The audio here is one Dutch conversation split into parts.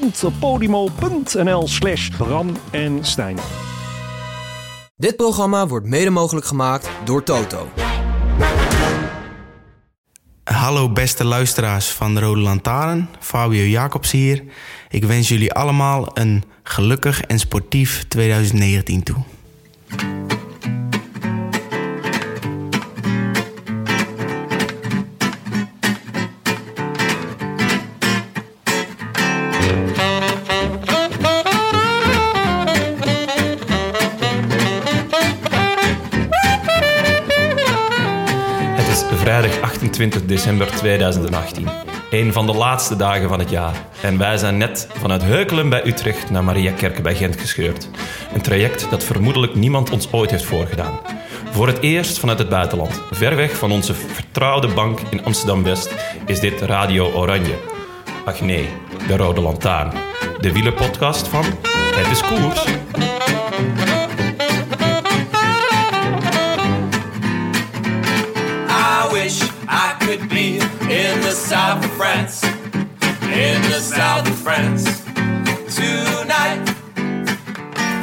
www.podimo.nl slash Bram en Stijn. Dit programma wordt mede mogelijk gemaakt door Toto. Hallo beste luisteraars van de Rode Lantaarn, Fabio Jacobs hier. Ik wens jullie allemaal een gelukkig en sportief 2019 toe. 28 december 2018. Een van de laatste dagen van het jaar. En wij zijn net vanuit Heukelen bij Utrecht naar Mariakerke bij Gent gescheurd. Een traject dat vermoedelijk niemand ons ooit heeft voorgedaan. Voor het eerst vanuit het buitenland, ver weg van onze vertrouwde bank in Amsterdam-West, is dit Radio Oranje. Ach nee, de Rode Lantaarn. De wielerpodcast van Het is Koers. South of France. In the south of France. Tonight.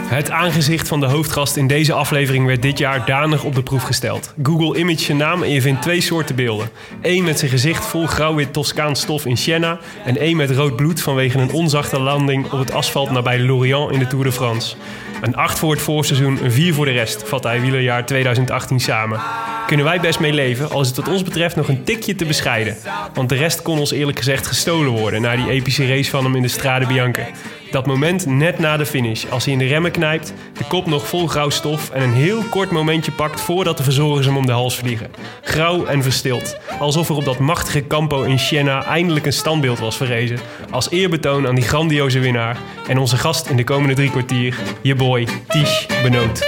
Het aangezicht van de hoofdgast in deze aflevering werd dit jaar danig op de proef gesteld. Google image je naam en je vindt twee soorten beelden. Eén met zijn gezicht vol grauw-wit Toscaans stof in Siena... en één met rood bloed vanwege een onzachte landing op het asfalt nabij Lorient in de Tour de France. Een 8 voor het voorseizoen, een 4 voor de rest, vat hij wielerjaar 2018 samen. Kunnen wij best mee leven, al is het wat ons betreft nog een tikje te bescheiden. Want de rest kon ons eerlijk gezegd gestolen worden... na die epische race van hem in de Strade Bianche. Dat moment net na de finish, als hij in de remmen knijpt, de kop nog vol grauw stof en een heel kort momentje pakt voordat de verzorgers hem om de hals vliegen. Grauw en verstild, alsof er op dat machtige Campo in Siena eindelijk een standbeeld was verrezen. Als eerbetoon aan die grandioze winnaar en onze gast in de komende drie kwartier, je boy Tish Benoot.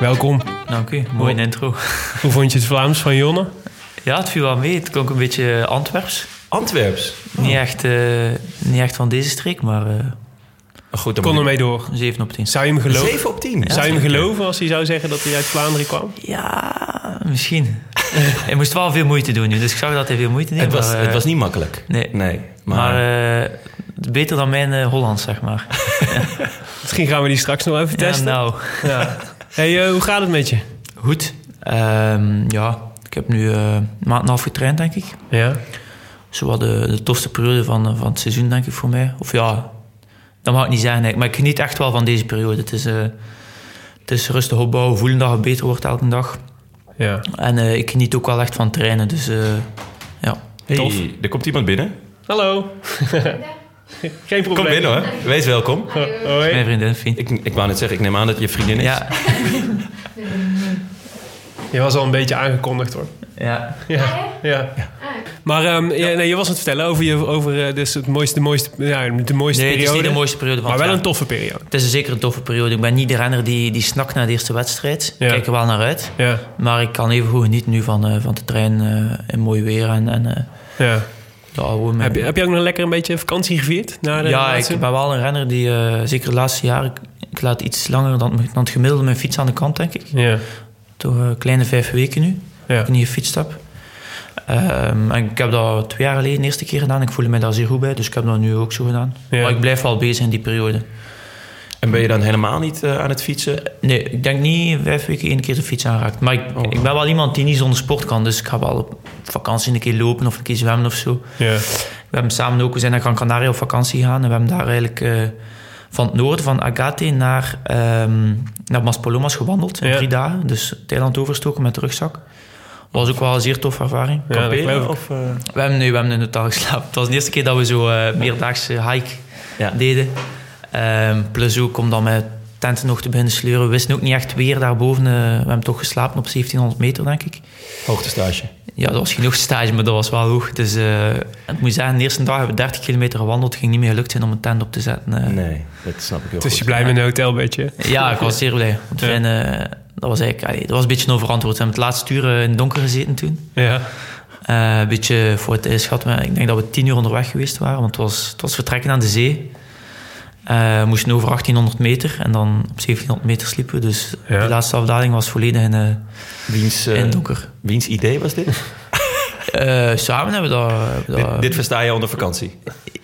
Welkom. Dank u, mooie Mooi. intro. Hoe vond je het Vlaams van Jonne? Ja, het viel wel mee. Het klonk een beetje Antwerps. Antwerps. Niet, echt, eh, niet echt van deze streek, maar eh Goed, dan Kon ermee door. 7 op 10. Zou je hem geloven? 7 op 10. Zou je hem geloven als hij zou zeggen dat hij uit Vlaanderen kwam? Ja, misschien. hij moest wel veel moeite doen nu, dus ik zag dat hij veel moeite deed. Het was, maar, eh, het was niet makkelijk. Nee, Nee, maar, maar... eh, beter dan mijn eh, Hollands, zeg maar. Misschien gaan we die straks nog even Ja, testen. nou, Ja. Hey, eh, hoe gaat het met je? goed. Ehm, ja, ik heb nu eh, een maand en een half getraind, denk ik. Ja. Zowat de, de tofste periode van, eh, van het seizoen, denk ik, voor mij. Of ja, dat mag ik niet zeggen. Maar ik geniet echt wel van deze periode. Het is, eh, het is rustig opbouwen, voelen dat het beter wordt elke dag. Ja. En eh, ik geniet ook wel echt van trainen. Dus eh, ja. Hey, tof. er komt iemand binnen. Hallo. Geen probleem. Kom binnen hoor. Wees welkom. Hoi. Mijn vriendin, Fien. Ik, ik wou net zeggen, ik neem aan dat je vriendin is. Ja, Je was al een beetje aangekondigd hoor. ja. Ja. ja. Maar ehm, ja, nee, je was aan het vertellen over, je, over eh, dus het mooiste, de mooiste, ja, de mooiste Nee, het is periode. niet de mooiste periode van maar wel een toffe periode. Het is een zeker een toffe periode. Ik ben niet de renner die, die snakt naar de eerste wedstrijd. Ja. Ik kijk er wel naar uit. Ja. Maar ik kan even goed genieten nu van, eh, van de trein eh, in mooi weer. En, en eh, ja. Ja, Heb, je, heb je ook nog lekker een beetje vakantie gevierd? Na de ja, laatste? ik ben wel een renner die, eh, zeker de laatste jaren, ik, laat iets langer dan, dan het gemiddelde mijn fiets aan de kant, denk ik. Ja. Toch een kleine vijf weken nu, Ja. ik niet gefietst heb. Ehm, en ik heb dat twee jaar geleden de eerste keer gedaan. Ik voelde mij daar zeer goed bij, dus ik heb dat nu ook zo gedaan. Ja. Maar ik blijf wel bezig in die periode. En ben je dan helemaal niet eh, aan het fietsen? Nee, ik denk niet vijf weken één keer de fiets aanraakt. Maar ik, Oh. ik ben wel iemand die niet zonder sport kan. Dus ik ga wel op vakantie een keer lopen of een keer zwemmen of zo. Ja. We hebben samen ook, we zijn naar Gran Canaria op vakantie gegaan. En we hebben daar eigenlijk eh, van het noorden, van Agate naar, ehm naar Maspalomas gewandeld. In Ja. drie dagen. Dus Thailand overstoken met de rugzak. Was ook wel een zeer toffe ervaring. Ja, Kamperen geloof ik. of... eh, We hebben, nee, we hebben in het hotel geslapen. Het was de eerste keer dat we zo eh meerdaagse hike Ja. deden. Ehm, plus ook om dan met tenten nog te beginnen sleuren. We wisten ook niet echt weer daarboven. eh, we hebben toch geslapen op 1700 meter, denk ik. Hoogtestage. Ja, dat was genoeg stage, maar dat was wel hoog. Dus eh, ik moet zeggen, de eerste dag hebben we 30 kilometer gewandeld. Het ging niet meer gelukt zijn om een tent op te zetten. eh. Nee, dat snap ik heel Dus goed. je blij met een hotelbedje. Ja, ik was zeer blij. Want fijn, eh, dat was eigenlijk allee, dat was een beetje onverantwoord. We hebben het laatste uur in het donker gezeten toen. Ja. Eh, een beetje voor het schat. maar Ik denk dat we tien uur onderweg geweest waren, want het was, het was vertrekken aan de zee. Eh, we moesten over 1800 meter en dan op 1700 meter sliepen we. Dus Ja. die laatste afdaling was volledig in, eh, Wiens, eh, in donker. wiens idee was dit? Samen hebben we dat... dit? Dit versta je onder vakantie.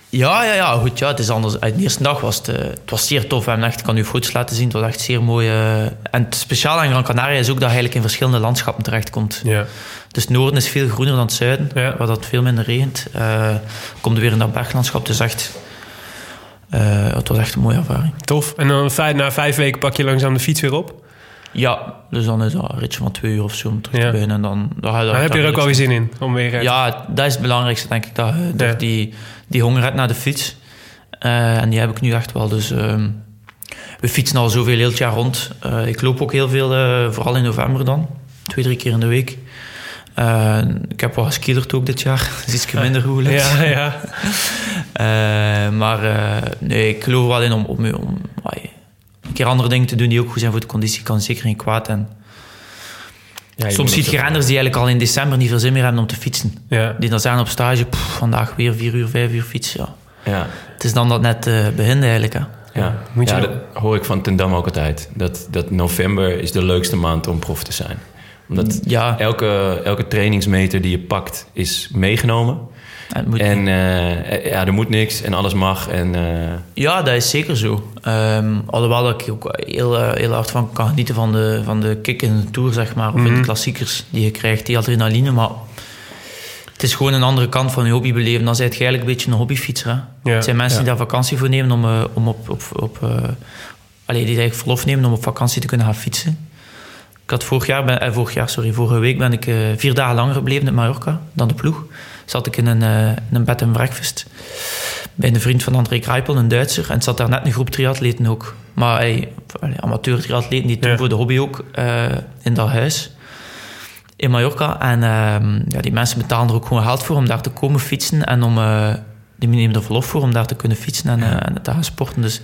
Ja, ja, ja, goed. Ja, het is anders. De eerste dag was het, het was zeer tof. Echt, ik kan u foto's laten zien. Het was echt zeer mooi. en het speciale aan Gran Canaria is ook dat je eigenlijk in verschillende landschappen terechtkomt. Ja. Dus het noorden is veel groener dan het zuiden, Ja. waar dat veel minder regent. Komt er weer in dat berglandschap. Dus echt, het was echt een mooie ervaring. Tof. En dan na vijf weken pak je langzaam de fiets weer op. Ja, dus dan is dat een ritje van twee uur of zo om terug Ja. te beginnen. En dan, dan, Daar heb je er ook wel weer zin in. Om weer, eh, Ja, dat is het belangrijkste, denk ik. Dat je dat Ja. je die, die honger hebt naar de fiets. Eh, en die heb ik nu echt wel. Dus ehm, we fietsen al zoveel heel het jaar rond. Eh, ik loop ook heel veel, eh, vooral in november dan. Twee, drie keer in de week. Eh, ik heb wel geskielerd ook dit jaar. Dat is iets minder goed. gelukt. ja, ja. Eh, maar eh, nee, ik geloof wel in om, om, om een keer andere dingen te doen die ook goed zijn voor de conditie. Kan zeker geen kwaad. En Ja, soms ziet je renners die eigenlijk al in december niet veel zin meer hebben om te fietsen. ja. Die dan zijn op stage, pff, vandaag weer vier uur, vijf uur fietsen. Ja. Ja, Het is dan dat net eh begint eigenlijk. Hè. ja. Moet je ja dat- dat hoor ik van Ten Dam ook altijd. Dat, dat november is de leukste maand om prof te zijn. Omdat Ja, elke, elke trainingsmeter die je pakt is meegenomen. het moet, En eh, ja, er moet niks en alles mag. En, eh, ja, dat is zeker zo. Ehm, alhoewel dat ik ook heel, eh, heel hard van kan genieten van de, van de kick in de Tour, zeg maar. Of in de klassiekers die je krijgt, die adrenaline. Maar het is gewoon een andere kant van je hobby beleven. Dan ben je eigenlijk een beetje een hobbyfietser. Hè? Ja, het zijn mensen ja. die daar vakantie voor nemen om, om op... op, op eh, allee, die eigenlijk verlof nemen om op vakantie te kunnen gaan fietsen. Ik had vorig jaar, ben, eh, vorig jaar, sorry, vorige week ben ik eh, vier dagen langer gebleven in Mallorca dan de ploeg. Zat ik in een, eh, in een bed and breakfast bij een vriend van André Kruipel, een Duitser. En zat daar net een groep triatleten ook. Maar hey, amateur triatleten die doen Ja. voor de hobby ook in dat huis. In Mallorca. En ehm, ja, die mensen betalen er ook gewoon geld voor om daar te komen fietsen. En om, die nemen er verlof voor om daar te kunnen fietsen en, eh, en te gaan sporten. Dus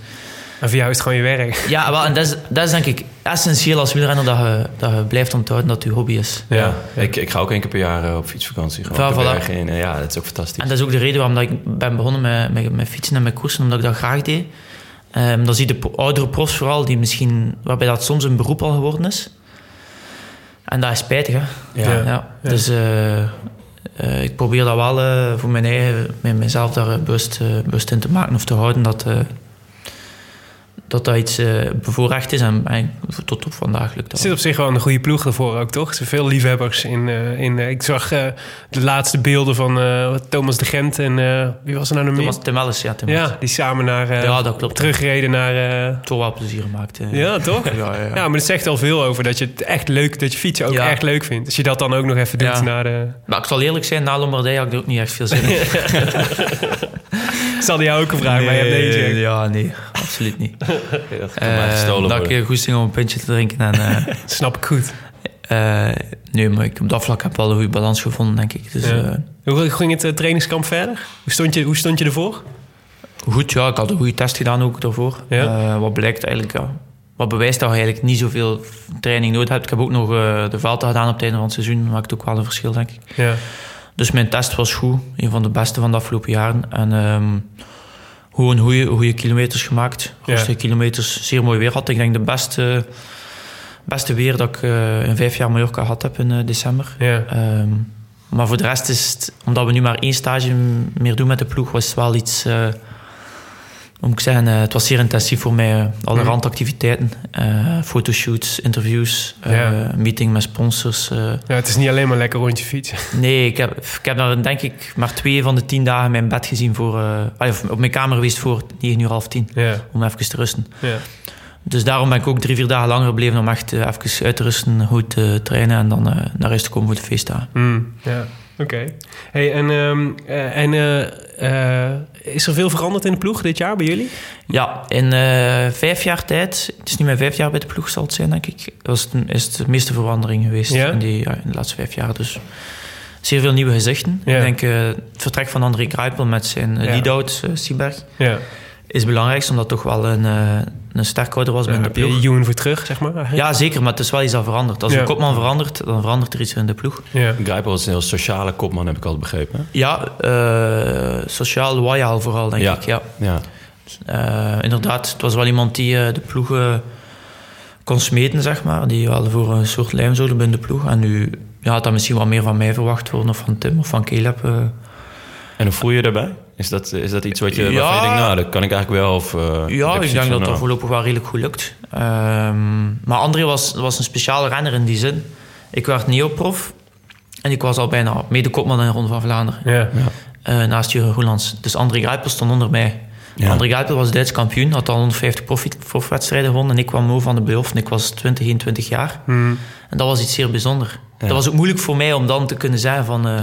En voor jou is het gewoon je werk. ja, wel, en dat is, dat is denk ik essentieel als wielrenner dat je, dat je blijft onthouden dat het je hobby is. ja. Ik, ik ga ook één keer per jaar eh, op fietsvakantie. Gewoon Voilà, de voilà. bergen in. En ja, dat is ook fantastisch. En dat is ook de reden waarom dat ik ben begonnen met, met, met fietsen en met koersen, omdat ik dat graag deed. Ehm, dan zie je de oudere profs vooral, die misschien, waarbij dat soms een beroep al geworden is. En dat is spijtig, hè. Ja. Ja. Dus eh, eh, ik probeer dat wel eh, voor mijn eigen, met mezelf daar eh, bewust, eh, bewust in te maken of te houden dat eh, dat, dat iets eh, bevoorrecht is. En, en tot op vandaag lukt dat zit wel. op zich wel een goede ploeg ervoor ook, toch? Er zijn veel liefhebbers in... eh, in eh, ik zag de laatste beelden van Thomas de Gent en... wie was er nou nog meer? Thomas Tim Ellis, ja. Ellis. Ja, die samen naar... Ja, dat klopt. Terugreden naar... Toch wel plezier gemaakt. ja, toch? Ja, ja, ja. Ja, maar het zegt al veel over dat je het echt leuk... dat je fietsen ook echt leuk vindt. Als je dat dan ook nog even doet naar de... Maar ik zal eerlijk zijn, na Lombardije had ik er ook niet echt veel zin in. Zal die jou ook gevraagd, maar je hebt nee gezegd. Ja, nee, absoluut niet. dat kan maar Eh, gestolen dat ik worden. een goesting om een pintje te drinken. En, eh, Snap ik goed. eh, nee, maar ik, op dat vlak heb ik wel een goede balans gevonden, denk ik. Dus, Ja. eh, Hoe ging het trainingskamp verder? Hoe stond je, hoe stond je ervoor? goed, ja, ik had een goede test gedaan ook daarvoor. Ja. Eh, wat blijkt eigenlijk, ja, wat bewijst dat je eigenlijk niet zoveel training nodig hebt. Ik heb ook nog eh, de Vuelta gedaan op het einde van het seizoen. Dat maakt ook wel een verschil, denk ik. Ja. Dus mijn test was goed. Een van de beste van de afgelopen jaren. En ehm gewoon goede, goede kilometers gemaakt. Ja. Rustige kilometers. Zeer mooi weer had. Ik denk de beste, beste weer dat ik eh, in vijf jaar Mallorca gehad heb in eh, december. Ja. Ehm, maar voor de rest is het, omdat we nu maar één stage meer doen met de ploeg, was het wel iets. eh, moet ik zeggen, eh, het was zeer intensief voor mij. eh, alle Mhm. randactiviteiten, eh, fotoshoots, interviews, Ja. meeting met sponsors. ja, het is niet alleen maar lekker rondje fietsen. Nee, ik heb, ik heb daar denk ik maar twee van de tien dagen mijn bed gezien voor... of op mijn kamer geweest voor negen uur half tien. Ja. Om even te rusten. Ja. Dus daarom ben ik ook drie, vier dagen langer gebleven om echt even uit te rusten, goed te trainen en dan naar huis te komen voor de feestdagen. Mm, ja. Oké. Hey, en ehm, eh, en eh, eh, is er veel veranderd in de ploeg dit jaar bij jullie? Ja, in vijf jaar tijd, het is nu mijn vijf jaar bij de ploeg zal het zijn, denk ik, was het, is het de meeste verandering geweest Ja? in, die, ja, in de laatste vijf jaar. Dus zeer veel nieuwe gezichten. Ja. Ik denk het vertrek van André Kruipel met zijn lead-out, Sieberg, Ja. Is belangrijk, omdat het toch wel een, eh een sterkhouder was binnen de heb je ploeg. Joen voor terug, zeg maar? eigenlijk? Ja, zeker, maar het is wel iets dat verandert. Als Ja. een kopman verandert, dan verandert er iets in de ploeg. Ja. Grijpel is een heel sociale kopman, heb ik altijd begrepen. hè? Ja, eh, sociaal loyaal vooral, denk Ja. ik. Ja. Ja. Eh, inderdaad, het was wel iemand die eh, de ploeg eh, kon smeten, zeg maar. Die wel voor een soort lijmzolen binnen de ploeg. En nu ja, had dat misschien wat meer van mij verwacht worden, of van Tim of van Caleb. eh. En hoe voel je je daarbij? Is dat, is dat iets wat je, waarvan Ja. je denkt, nou, dat kan ik eigenlijk wel? Of, eh, ja, ik denk dat dat nou, voorlopig wel redelijk goed lukt. Ehm, maar André was, was een speciale renner in die zin. Ik werd neoprof en ik was al bijna mede-kopman in de Ronde van Vlaanderen. Ja. eh, naast Jurgen Roelands. Dus André Grijpel stond onder mij. Ja. André Grijpel was Duits kampioen, had al 150 profi- profwedstrijden gewonnen. En ik kwam over van de belofte en ik was 20, 21 jaar. Hmm. En dat was iets zeer bijzonders. Dat was ook moeilijk voor mij om dan te kunnen zeggen van... eh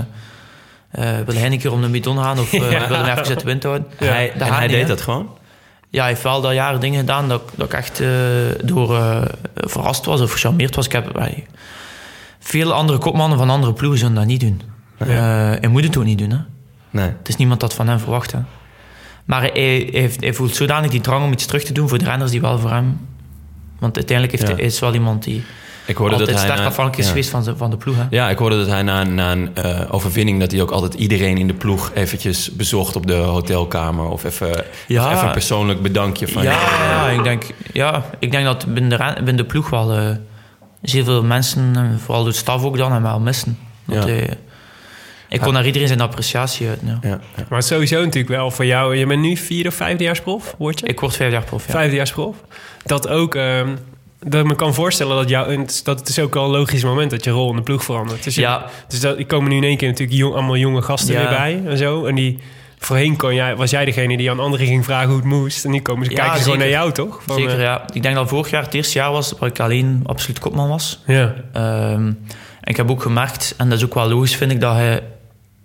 eh, wil hij een keer om de bidon gaan of eh, wil hij even de wind houden? Hij, En hij niet, deed dat gewoon? Ja, hij heeft wel dat jaar dingen gedaan dat, dat ik echt eh, door verrast was of gecharmeerd was. Ik heb, veel andere kopmannen van andere ploegen zullen dat niet doen. Eh, hij moet het ook niet doen, hè. Nee. Het is niemand dat van hem verwacht. Hè. Maar hij, hij, heeft, hij voelt zodanig die drang om iets terug te doen voor de renners die wel voor hem... Want uiteindelijk heeft Ja. hij, is wel iemand die Ik hoorde altijd dat hij sterk na- afhankelijk is ja. geweest van, zijn- van de ploeg. Hè. Ja, ik hoorde dat hij na, na een eh, overwinning... dat hij ook altijd iedereen in de ploeg eventjes bezocht op de hotelkamer. Of even, Ja. even een persoonlijk bedankje van... Ja, ja, ik denk, ja, ik denk dat binnen de, binnen de ploeg wel eh, zeer veel mensen, eh, vooral de staf ook dan, hem wel missen. Ja. eh, ik kon naar iedereen zijn appreciatie uit. Ja. Ja, ja. Maar sowieso natuurlijk wel voor jou. Je bent nu vierde of vijfdejaarsprof, word je? Ik word vijf jaar prof. Ja. Vijfdejaarsprof. Dat ook... ehm, dat ik me kan voorstellen dat, jou, dat het is ook wel een logisch moment dat je rol in de ploeg verandert. Dus, Ja. dus dat, komen nu in één keer natuurlijk jong, allemaal jonge gasten Ja. weer bij en zo. En die, voorheen kon jij, was jij degene die aan anderen ging vragen hoe het moest. En nu komen ze Ja, kijken ze gewoon naar jou, toch? Van, Zeker, eh, ja. Ik denk dat vorig jaar het eerste jaar was waar ik alleen absoluut kopman was. ja. Ehm, en ik heb ook gemerkt, en dat is ook wel logisch, vind ik, dat je...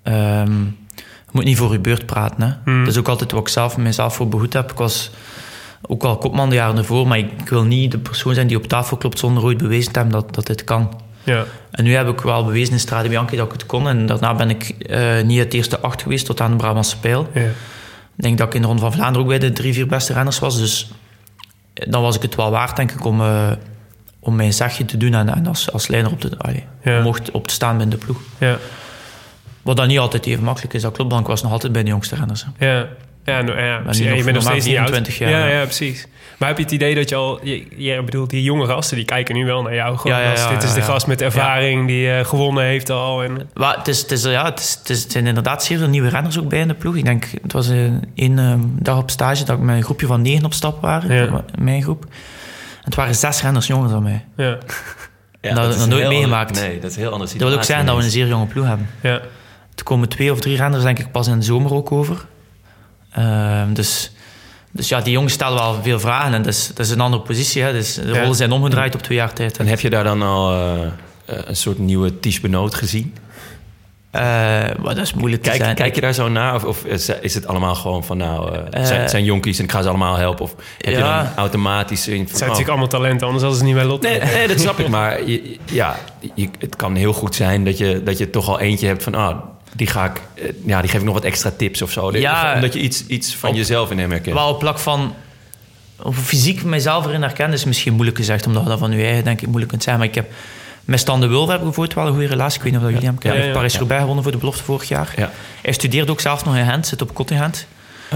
ehm, je moet niet voor je beurt praten. Hè. Hmm. Dat is ook altijd wat ik zelf mezelf voor behoed heb. Ik was ook al kopman de jaren ervoor, maar ik, ik wil niet de persoon zijn die op tafel klopt zonder ooit bewezen te hebben dat, dat dit kan. Ja. En nu heb ik wel bewezen in Strade Bianchi dat ik het kon. En daarna ben ik eh, niet het eerste acht geweest tot aan de Brabantse Pijl. Ja. Ik denk dat ik in de Ronde van Vlaanderen ook bij de drie, vier beste renners was. Dus eh, dan was ik het wel waard, denk ik, om, eh, om mijn zegje te doen en, en als, als leider op, allee, Ja. mocht op te staan binnen de ploeg. Ja. Wat dan niet altijd even makkelijk is, dat klopt. Want ik was nog altijd bij de jongste renners. hè. Ja. Ja, nou, ja, precies. je bent nog steeds niet oud. 24 jaar, Ja, ja. precies. Maar heb je het idee dat je al... Je, je bedoelt, die jonge gasten, die kijken nu wel naar jou. Gewoon Ja, ja, als, ja, dit is de ja. gast met ervaring die eh, gewonnen heeft al. En, Maar het, is, het, is, ja, het, is, het, is- het zijn inderdaad zeer veel nieuwe renners ook bij in de ploeg. Ik denk, het was eh, één eh, dag op stage dat ik met een groepje van negen op stap waren. Ja. Mijn groep. En het waren zes renners jonger dan mij. ja. Ja, Dat- is nog een nooit heel meegemaakt. Nee, dat is een heel anders Dat wil ook zeggen dat we een zeer jonge ploeg hebben. Ja. Er komen twee of drie renners denk ik pas in de zomer ook over. Ehm, dus, dus ja, die jongens stellen wel veel vragen. En dat is, dat is een andere positie. Hè. Dus de Ja. rollen zijn omgedraaid op twee jaar tijd. En heb je daar dan al eh, een soort nieuwe Ties Benoot gezien? Eh, maar dat is moeilijk te Kijk, zijn. kijk je daar zo naar? Of, of is is het allemaal gewoon van, nou, eh, het Eh, zijn, het zijn jonkies en ik ga ze allemaal helpen? Of heb je dan automatisch in Het van, zijn oh, natuurlijk allemaal talenten, anders hadden ze niet bij Lotte. Nee, nee, dat snap ik. Maar je, ja, je, het kan heel goed zijn dat je, dat je toch al eentje hebt van... Ah, die, ga ik, eh, ja, die geef ik nog wat extra tips of zo. Ja. Omdat je iets, iets van Op- jezelf in hem herkent. Wel op plak van... Of fysiek mezelf erin herkennen is misschien moeilijk gezegd. Omdat je dat van je eigen denk ik moeilijk kunt zijn. Maar ik heb... Met Stan de Wulf heb ik bijvoorbeeld wel een goede relatie. Ik weet niet of dat jullie hem kennen. Ja, ja, heeft Parijs-Roubaix gewonnen voor de belofte vorig jaar. Ja. Hij studeert ook zelf nog in Gent. Zit op kot in Gent.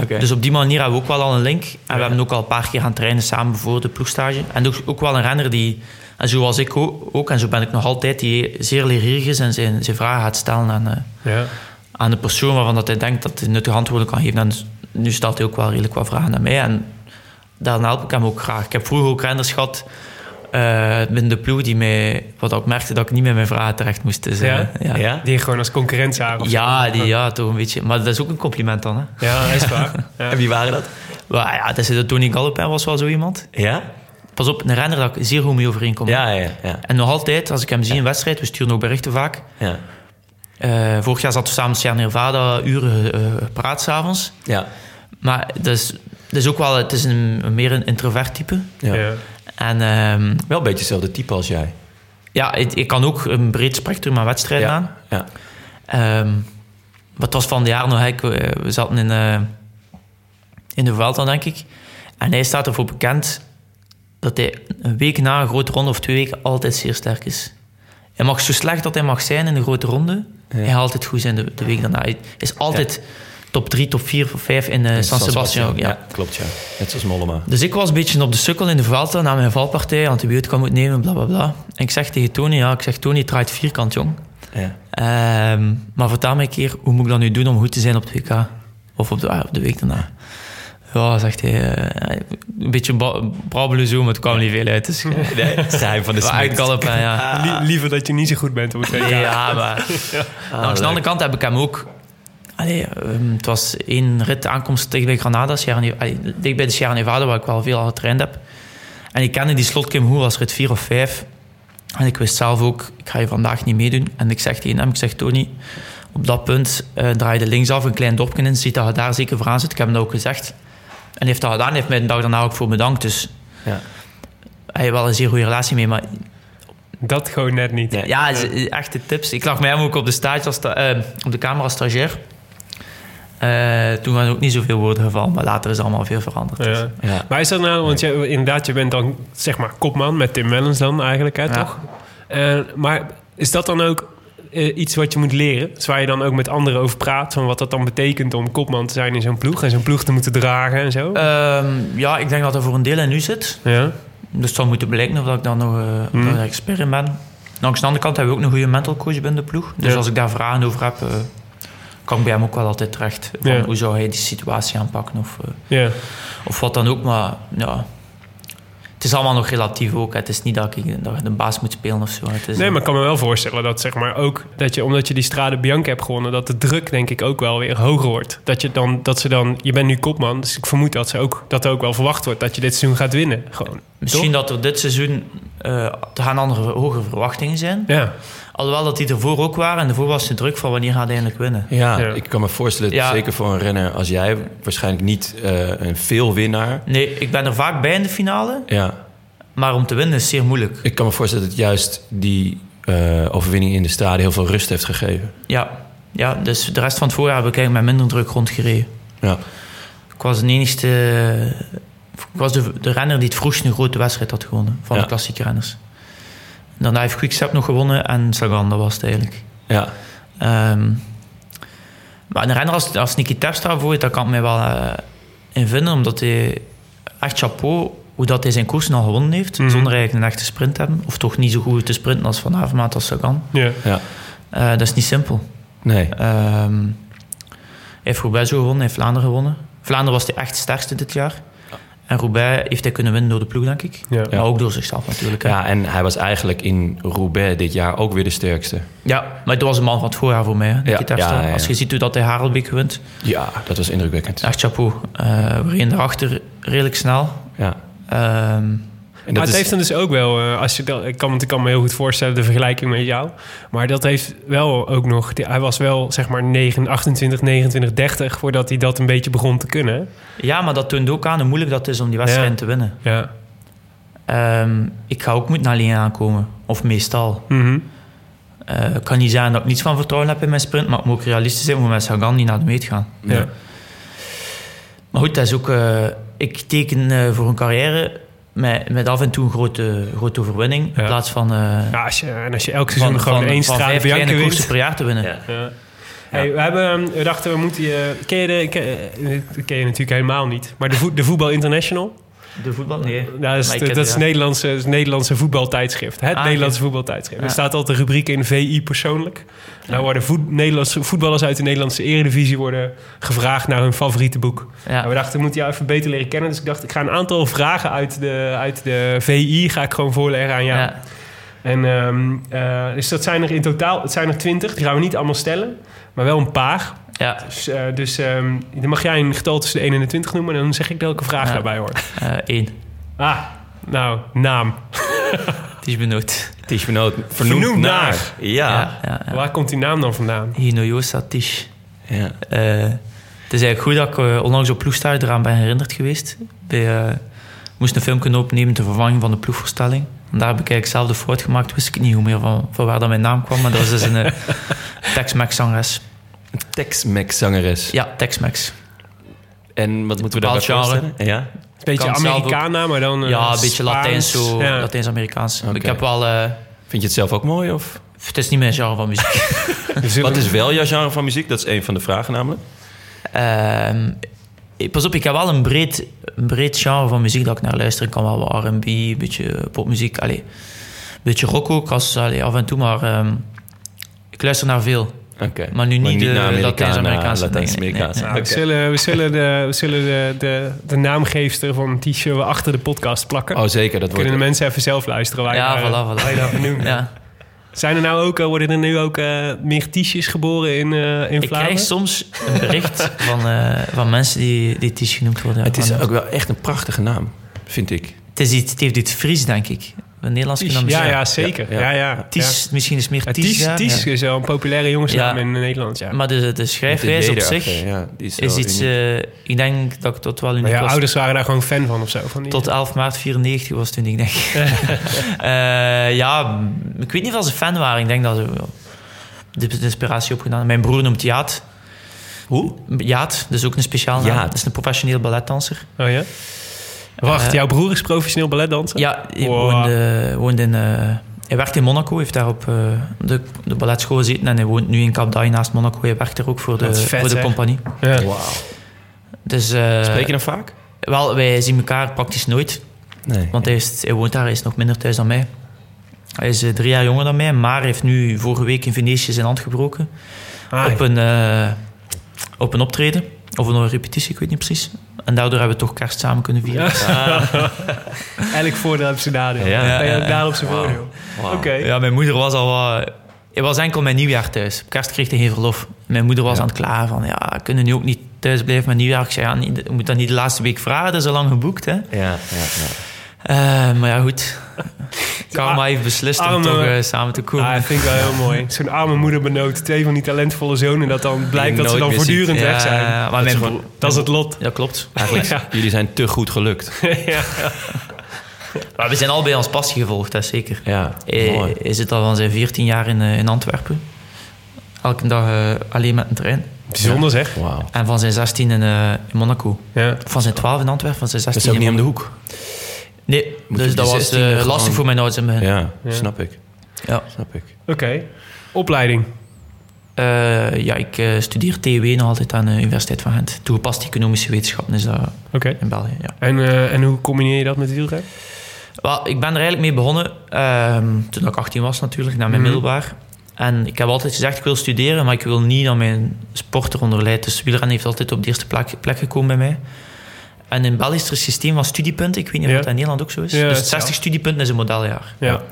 Oké. Dus op die manier hebben we ook wel al een link. En we hebben ook al een paar keer gaan trainen samen voor de ploegstage. En ook, ook wel een renner die, en zoals ik ook, ook, en zo ben ik nog altijd, die zeer leergierig is en zijn, zijn vragen gaat stellen aan, eh, Ja. aan de persoon waarvan dat hij denkt dat hij nuttige antwoorden kan geven. En nu stelt hij ook wel redelijk wat vragen aan mij. En daar help ik hem ook graag. Ik heb vroeger ook renners gehad eh, binnen de ploeg die mij, wat ik merkte dat ik niet met mijn vragen terecht moest. Dus, eh, Ja? ja. Ja? Die gewoon als concurrent zagen. of zo. Ja, die, ja, toch een beetje. Maar dat is ook een compliment dan. Hè? Ja, dat is waar. Ja. En wie waren dat? Ja, dat is de Tony Galopin was wel zo iemand. Ja? Pas op, een renner dat ik zeer goed mee overeenkom. Ja, ja, ja. En nog altijd, als ik hem zie in wedstrijd, we sturen ook berichten vaak. ja. Eh, vorig jaar zaten we samen Sierra Nevada uren eh gepraat s'avonds. Ja. Maar dat is, dat is ook wel... Het is een, een meer een introvert type. ja. Ja. En ehm, Wel een beetje hetzelfde type als jij. ja, ik, ik kan ook een breed spectrum aan wedstrijden aan. Ja. Ehm, maar het was van de jaar nog, ik, we, we zaten in, eh, in de Vuelta, denk ik. En hij staat ervoor bekend dat hij een week na een grote ronde of twee weken altijd zeer sterk is. Hij mag zo slecht dat hij mag zijn in de grote ronde, hij gaat altijd goed zijn de, de week daarna. Hij is altijd top 3, top 4 of 5 in eh, San Sebastian. Ja. ja. klopt ja. Net zoals Mollema. Dus ik was een beetje op de sukkel in de Vuelta na mijn valpartij, antibiotica moet nemen, bla bla bla. En ik zeg tegen Tony, ja, ik zeg Tony, het draait vierkant, jong. Ja. Ehm, maar vertel me een keer, hoe moet ik dat nu doen om goed te zijn op het WK? Of op de, op de week daarna? Ja, zegt hij, eh, een beetje brabbelen zo, maar het kwam niet veel uit. Dus, Nee, het geheim van de hè, ja. Lie- liever dat je niet zo goed bent op het WK. Ja, maar langs de andere kant heb ik hem ook... Allee, ehm, het was één rit aankomst tegen bij Granada, Sierra Ne- allee, dicht bij de Sierra Nevada, waar ik wel veel al getraind heb. En ik kende die slot Kim Hoe als rit 4 of 5. En ik wist zelf ook, ik ga je vandaag niet meedoen. En ik zeg tegen hem, ik zeg Tony, op dat punt eh draai je linksaf, een klein dorpje in, ziet dat je daar zeker vooraan zit. Ik heb hem dat ook gezegd. En heeft dat gedaan, heeft mij de dag daarna ook voor bedankt. Dus Ja. hij heeft wel een zeer goede relatie mee, maar Dat gewoon net niet. Ja. echte tips. Ik lag met hem ook op de, stage als sta- eh, op de kamer als stagiair. Eh, toen waren ook niet zoveel woorden gevallen, maar later is allemaal veel veranderd. Dus. Ja. Ja. Maar is dat nou, want je, inderdaad, je bent dan zeg maar kopman met Tim Wellens dan eigenlijk, hè, Ja. toch? Eh, maar is dat dan ook eh, iets wat je moet leren? Dus waar je dan ook met anderen over praat, van wat dat dan betekent om kopman te zijn in zo'n ploeg en zo'n ploeg te moeten dragen en zo? Ehm, ja, ik denk dat er voor een deel in nu zit. ja. Dus het zal moeten blijken of dat ik daar nog Mhm. dat ik expert in ben. Langs de andere kant hebben we ook een goede mental coach binnen de ploeg. Dus Ja. als ik daar vragen over heb, eh, kan ik bij hem ook wel altijd terecht. Van Ja. Hoe zou hij die situatie aanpakken of, eh, ja. of wat dan ook. Maar ja, is allemaal nog relatief ook. Het is niet dat ik dat de baas moet spelen of zo. Het is, Nee, maar ik kan me wel voorstellen dat zeg maar ook dat je omdat je die Strade Bianca hebt gewonnen, dat de druk denk ik ook wel weer hoger wordt. Dat je dan dat ze dan je bent nu kopman, dus ik vermoed dat ze ook dat er ook wel verwacht wordt dat je dit seizoen gaat winnen. Gewoon. Misschien dat er dit seizoen eh er gaan andere hogere verwachtingen zijn. Ja. Alhoewel dat die ervoor ook waren. En ervoor was de druk van wanneer gaat hij eindelijk winnen. Ja, Ja. ik kan me voorstellen, Ja. zeker voor een renner als jij, waarschijnlijk niet eh, een veel winnaar. Nee, ik ben er vaak bij in de finale. Ja, Maar om te winnen is zeer moeilijk. ik kan me voorstellen dat juist die eh, overwinning in de strade heel veel rust heeft gegeven. Ja, ja, dus de rest van het voorjaar heb ik eigenlijk met minder druk rondgereden. Ja, Ik was de enigste... Ik was de, de renner die het vroegst een grote wedstrijd had gewonnen. Van Ja. de klassieke renners. Daarna heeft Quickstep nog gewonnen en Sagan, dat was het eigenlijk. ja, Ehm, maar een renner als, als Niki Terpstra bijvoorbeeld, daar kan ik mij wel eh, in vinden. Omdat hij echt chapeau, hoe dat hij zijn koersen al gewonnen heeft. Mhm. Zonder eigenlijk een echte sprint te hebben. Of toch niet zo goed te sprinten als Van Avermaat als Sagan. Ja. ja. Eh, dat is niet simpel. Nee, Ehm, hij heeft Roubaix zo gewonnen, hij heeft Vlaanderen gewonnen. Vlaanderen was de echt sterkste dit jaar. En Roubaix heeft hij kunnen winnen door de ploeg, denk ik. Ja. Maar ook door zichzelf natuurlijk. hè. ja, en hij was eigenlijk in Roubaix dit jaar ook weer de sterkste. Ja, maar het was een man van het voorjaar voor mij. Hè, Ja, Terpstra. ja, ja, ja. Als je ziet hoe dat hij Harelbeek wint, Ja, dat was indrukwekkend. echt chapeau. Eh we reden daarachter redelijk snel. Ja. Ehm, En maar dat het is, heeft dan dus ook wel, eh, als je dat, ik, kan, want ik kan me heel goed voorstellen de vergelijking met jou. Maar dat heeft wel ook nog, die- hij was wel zeg maar 9, 28, 29, 30 voordat hij dat een beetje begon te kunnen. ja, maar dat toont ook aan hoe moeilijk dat is om die wedstrijd Ja. te winnen. Ja. Ehm, ik ga ook moeten alleen aankomen. Of meestal. Mhm. Eh, ik kan niet zeggen dat ik niets van vertrouwen heb in mijn sprint, maar ik moet ook realistisch zijn, moet met Sagan niet naar de meet gaan. ja. Maar goed, dat is ook... eh, ik teken voor een carrière met, met af en toe een grote, grote overwinning. Ja. In plaats van, eh, Ja, als je, en als je elk seizoen gewoon één van vijf Bianca wint. koersen per jaar te winnen. Ja. Ja. Hey, we, hebben, ehm, we dachten, we moeten je... Ken je, de, ken, eh, dat ken je natuurlijk helemaal niet. Maar de, voet, de Voetbal International? De voetbal? Nee. Nou, dat is, ik dat is het, het ja. Nederlandse, het Nederlandse voetbaltijdschrift. Het Ah, Nederlandse voetbaltijdschrift. Ja. Er staat altijd een rubriek in VI persoonlijk. Nou worden voet, Nederlandse, voetballers uit de Nederlandse eredivisie worden gevraagd naar hun favoriete boek. En we dachten, we moeten jou even beter leren kennen. Dus ik dacht, ik ga een aantal vragen uit de, uit de VI ga ik gewoon voorleggen aan jou. Ja. En ehm, eh, dus dat zijn er in totaal, het zijn er twintig. Die gaan we niet allemaal stellen, maar wel een paar. Ja, Dus, eh, dus ehm, dan mag jij een getal tussen de 1 en de 20 noemen. En dan zeg ik welke vraag Ja. daarbij hoort. eh, één. Ah, nou, naam. Het is benoemd. Tish vernoemd, vernoemd, Vernoemd naar. naar. Ja. Ja, ja, ja. Waar komt die naam dan vandaan? Hinoyosa Tish. ja. Eh, het is eigenlijk goed dat ik eh, onlangs op ploegstart eraan ben herinnerd geweest. Bij, eh, ik moest een filmpje opnemen ter vervanging van de ploegvoorstelling. En daar heb ik eigenlijk zelf de fout gemaakt. Wist ik niet hoe meer van, van waar dat mijn naam kwam. Maar dat was dus een Tex-Mex zangeres. Tex-Mex zangeres. Ja, Tex-Mex. En wat moeten we daarbij genre. voorstellen? Ja? Een beetje Americana, maar dan eh, ja, een beetje Spaans. Latijns, zo, Ja. Latijns-Amerikaans. Oké. Ik heb wel... eh, Vind je het zelf ook mooi? Of? het is niet mijn genre van muziek. Wat is wel jouw genre van muziek? Dat is een van de vragen namelijk. Ehm, eh, pas op, ik heb wel een breed, een breed genre van muziek dat ik naar luister. Ik kan wel wat R&B, een beetje popmuziek. Allee, een beetje rock ook, als, allee, af en toe. Maar ehm, ik luister naar veel. Oké. Maar nu niet de Latijns-Amerikaanse. Latijns-Amerikaanse. Nee, Nou, we zullen, we zullen, de, we zullen de, de, de naamgeefster van een t-shirt achter de podcast plakken. Oh, zeker. Dat Kunnen de mensen even zelf luisteren waar je Ja, voilà, voilà. Ja. Zijn er nou ook, eh, worden er nu ook eh, meer t-shirts geboren in, eh in Ik Vlaanderen? krijg soms een bericht van, eh, van mensen die, die Ties genoemd worden. Het is ook wel echt een prachtige naam, vind ik. het, is iets, het heeft iets Fries, denk ik. Een Nederlands Ties, ja, ja, zeker. Ja, Ja, ja. ja. Ties, misschien is meer Ja, Ties. Ties, ja. Ties Ja. is wel een populaire jongensnaam Ja. in Nederland, ja. Maar de, de schrijfwijze op zich is, is iets... eh, ik denk dat ik tot wel Maar uniek ja, was. ouders waren daar gewoon fan van of zo. Van die, Tot 11 maart 94 was toen, ik denk. Eh, ja, ik weet niet of ze fan waren. Ik denk dat ze de, de inspiratie opgedaan. Mijn broer noemt Jaat. Hoe? Jaat, dus ook een speciaal naam. Jaat. Dat is een professioneel balletdanser. Oh ja? Wacht, Eh, jouw broer is professioneel balletdanser? Ja, hij Wow. woonde, woonde in... eh, hij werkt in Monaco, heeft daar op eh, de, de balletschool gezeten en hij woont nu in Cap d'Agde naast Monaco. Hij werkt er ook voor de, vet, voor de hè? compagnie. Ja. Dus, eh, Spreek je dan vaak? Wel, wij zien elkaar praktisch nooit. Nee. Want hij, is, hij woont daar, hij is nog minder thuis dan mij. Hij is eh, drie jaar jonger dan mij, maar heeft nu vorige week in Venetië zijn hand gebroken. Ah, op, een, eh, op een optreden. Of een repetitie, ik weet niet precies. En daardoor hebben we toch kerst samen kunnen vieren. Elk voordeel heeft zijn nadeel. Ja. Ja, Ja, ja, ja. daarop zijn voordeel. Oké. Ja, mijn moeder was al wat... Hij was enkel mijn nieuwjaar thuis. Op kerst kreeg hij geen verlof. Mijn moeder was aan het klagen van... Ja, kunnen nu ook niet thuis blijven met nieuwjaar? Ik zei, ja, niet, moet dat niet de laatste week vragen. Dat is al lang geboekt, hè. Ja, ja, ja. Eh, maar ja, goed. Karma heeft beslist om arme- toch eh, samen te komen. Ah, dat vind ik wel heel mooi. Zo'n arme moeder benoot twee van die talentvolle zonen... dat dan blijkt dat ze dan voortdurend Ja, weg zijn. maar mijn gewoon- broer- Dat is het lot. Ja, klopt. Eigenlijk, Ja. jullie zijn te goed gelukt. ja. Maar we zijn allebei ons passie gevolgd, dat is zeker. Ja, Hij, mooi. hij zit al van zijn 14 jaar in, eh, in Antwerpen. Elke dag eh, alleen met een trein. Bijzonder zeg. En van zijn 16 in, eh, in Monaco. Ja. Van zijn 12 in Antwerpen, van zijn Dat 16 is ook niet om de hoek. Nee, Moet dus dat was 16e eh, gewoon- lastig voor mijn ouders in het begin. Ja, Ja. snap ik. Ja. Snap ik. Oké. Opleiding. Eh, ja, ik eh, studeer TW nog altijd aan de Universiteit van Gent. Toegepaste economische wetenschappen is dat Oké. in België, ja. En, eh, en hoe combineer je dat met wielrennen? Wel, ik ben er eigenlijk mee begonnen ehm, toen ik 18 was natuurlijk, na mijn Mhm. middelbaar. En ik heb altijd gezegd, ik wil studeren, maar ik wil niet dat mijn sport eronder leidt. Dus wielrennen heeft altijd op de eerste plek, plek gekomen bij mij. En in België is er een systeem van studiepunten. Ik weet niet of dat in Nederland ook zo is. Ja, dus hetzelfde. 60 studiepunten is een modeljaar. Ja.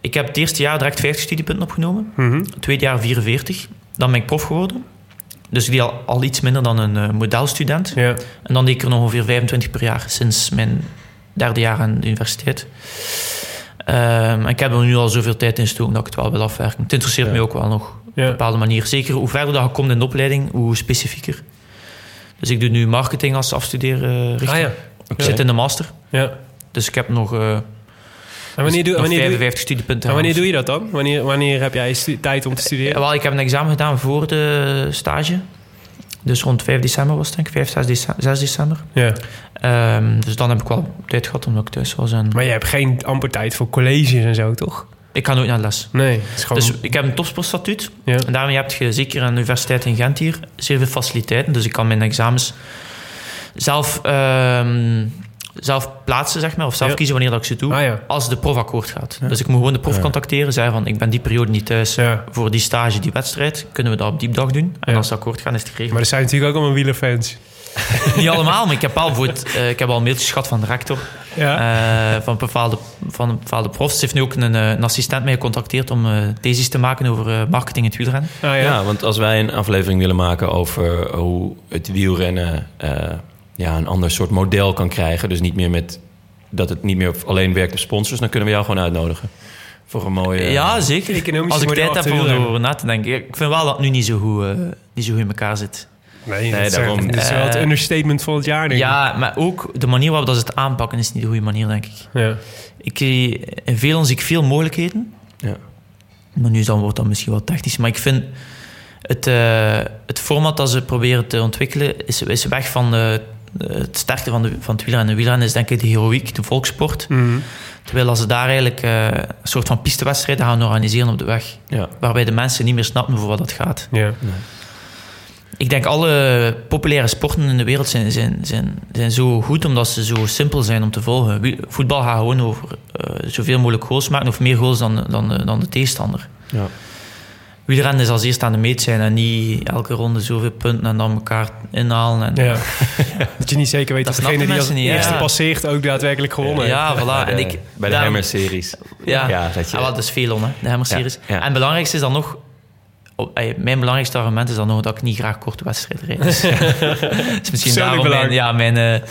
Ik heb het eerste jaar direct 50 studiepunten opgenomen. Mhm. Het tweede jaar 44. Dan ben ik prof geworden. Dus ik deed al, al iets minder dan een eh, modelstudent. Ja. En dan deed ik er nog ongeveer 25 per jaar sinds mijn derde jaar aan de universiteit. Ehm, ik heb er nu al zoveel tijd in gestoken dat ik het wel wil afwerken. Het interesseert Ja. me ook wel nog op Ja. een bepaalde manier. Zeker hoe verder dat je komt in de opleiding, hoe specifieker. Dus ik doe nu marketing als afstudeerrichting. Ah ja. Ik zit in de master. ja. Dus ik heb nog, eh, En wanneer, doe, nog wanneer, doe, 55 studiepunten. en wanneer doe je dat dan? Wanneer, wanneer heb jij tijd om te studeren? wel, ik heb een examen gedaan voor de stage. Dus rond 5 december was het, denk ik. 5, 6 december. 6 december. Ja. Ehm, dus dan heb ik wel tijd gehad omdat ik thuis was. En Maar je hebt geen amper tijd voor colleges en zo, toch? Ik ga nooit naar de les. Nee. Gewoon... Dus ik heb een topsportstatuut. ja. En daarmee heb je zeker aan de universiteit in Gent hier zeer veel faciliteiten. Dus ik kan mijn examens zelf, ehm, zelf plaatsen, zeg maar. Of zelf Ja. kiezen wanneer dat ik ze doe. Ah ja. Als de prof akkoord gaat. Dus ik moet gewoon de prof contacteren. Zeggen van, ik ben die periode niet thuis voor die stage, die wedstrijd. Kunnen we dat op die dag doen? En als ze akkoord gaan, is het geregeld. Maar er zijn natuurlijk ook allemaal wielerfans. Niet allemaal, maar ik heb wel bijvoorbeeld, eh, ik heb al mailtjes gehad van de rector. Ja. eh, van, bepaalde, van een bepaalde profs. Ze heeft nu ook een, eh, een assistent mij gecontacteerd om eh thesis te maken over eh, marketing in het wielrennen. ah, ja. Ja. want als wij een aflevering willen maken over hoe het wielrennen eh, ja, een ander soort model kan krijgen. Dus niet meer met dat het niet meer alleen werkt op sponsors, dan kunnen we jou gewoon uitnodigen. Voor een mooie... ja, zeker. economische Als ik tijd heb om erover na te denken. Ik vind wel dat het nu niet zo goed, eh, niet zo goed in elkaar zit. Nee, Nee, dat is, daarom. dat is wel het Eh, understatement van het jaar, denk ik. Ja, maar ook de manier waarop dat ze het aanpakken is niet de goede manier, denk ik. Ja. ik eh, in Velon zie ik veel mogelijkheden. Ja. Maar nu dan wordt dat misschien wel technisch. Maar ik vind het, eh, het format dat ze proberen te ontwikkelen... is, is weg van de, het starten van, de, van het wielrennen. Wielrennen is denk ik de heroïek, de volkssport. Mhm. Terwijl als ze daar eigenlijk eh, een soort van pistewedstrijden gaan organiseren op de weg. Ja. Waarbij de mensen niet meer snappen voor wat het gaat. Ja. Ik denk alle populaire sporten in de wereld zijn, zijn, zijn, zijn zo goed omdat ze zo simpel zijn om te volgen. Voetbal gaat gewoon over eh, zoveel mogelijk goals maken of meer goals dan, dan, de- dan de tegenstander. Ja. Wielrennen is als eerste aan de meet zijn en niet elke ronde zoveel punten en dan elkaar inhalen. En, Ja. dat je niet zeker weet Dat dat, degene die als niet, eerste ja. passeert ook daadwerkelijk gewonnen heeft. Ja, voilà. Bij En de, ik, bij de daarom- Hammer-series. Ja, Ja, dat je- Ah, wel, dat is veel on, hè, de Hammer-series. Ja, ja. En het belangrijkste is dan nog... op- mijn belangrijkste argument is dan nog dat ik niet graag korte wedstrijden rijd. Dus, dat is misschien daarom belang. mijn, ja, mijn, eh,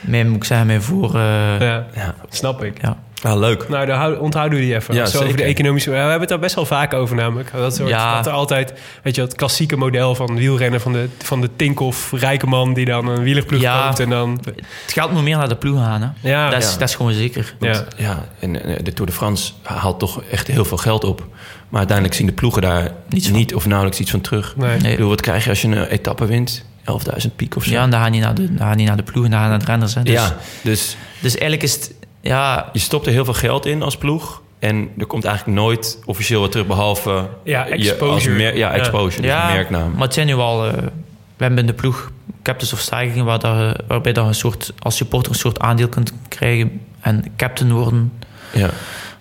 mijn, moet ik zeggen, mijn voor... eh, ja. Ja, snap ik. Ah, leuk. Nou, dan hou- onthouden we die even. Ja, Zo over de economische... We hebben het daar best wel vaak over namelijk. Dat, soort, Ja. dat er altijd, weet je, het klassieke model van wielrennen... van de, van de Tinkoff rijke man die dan een wielerploeg Ja. koopt en dan... Het geld moet meer naar de ploeg gaan. Hè. Ja, dat, is, ja. dat is gewoon zeker. ja. Ja, en eh, de Tour de France haalt toch echt heel veel geld op. Maar uiteindelijk zien de ploegen daar Niets niet, van. of nauwelijks iets van terug. Nee. Nee. Ik bedoel, wat krijg je als je een etappe wint? 11.000 piek of zo. Ja, en dan gaan niet naar de, dan gaan naar de ploeg, dan gaan naar de renners. Hè. Dus, ja, dus dus eigenlijk is het... Ja, je stopt er heel veel geld in als ploeg. En er komt eigenlijk nooit officieel wat terug, behalve... Ja, je exposure. mer- ja, Ja. exposure, dus ja een merknaam. maar het zijn nu al... eh, we hebben in de ploeg captains of stijgingen... Waar dat, waarbij dat je een soort, als supporter een soort aandeel kunt krijgen... en captain worden Ja.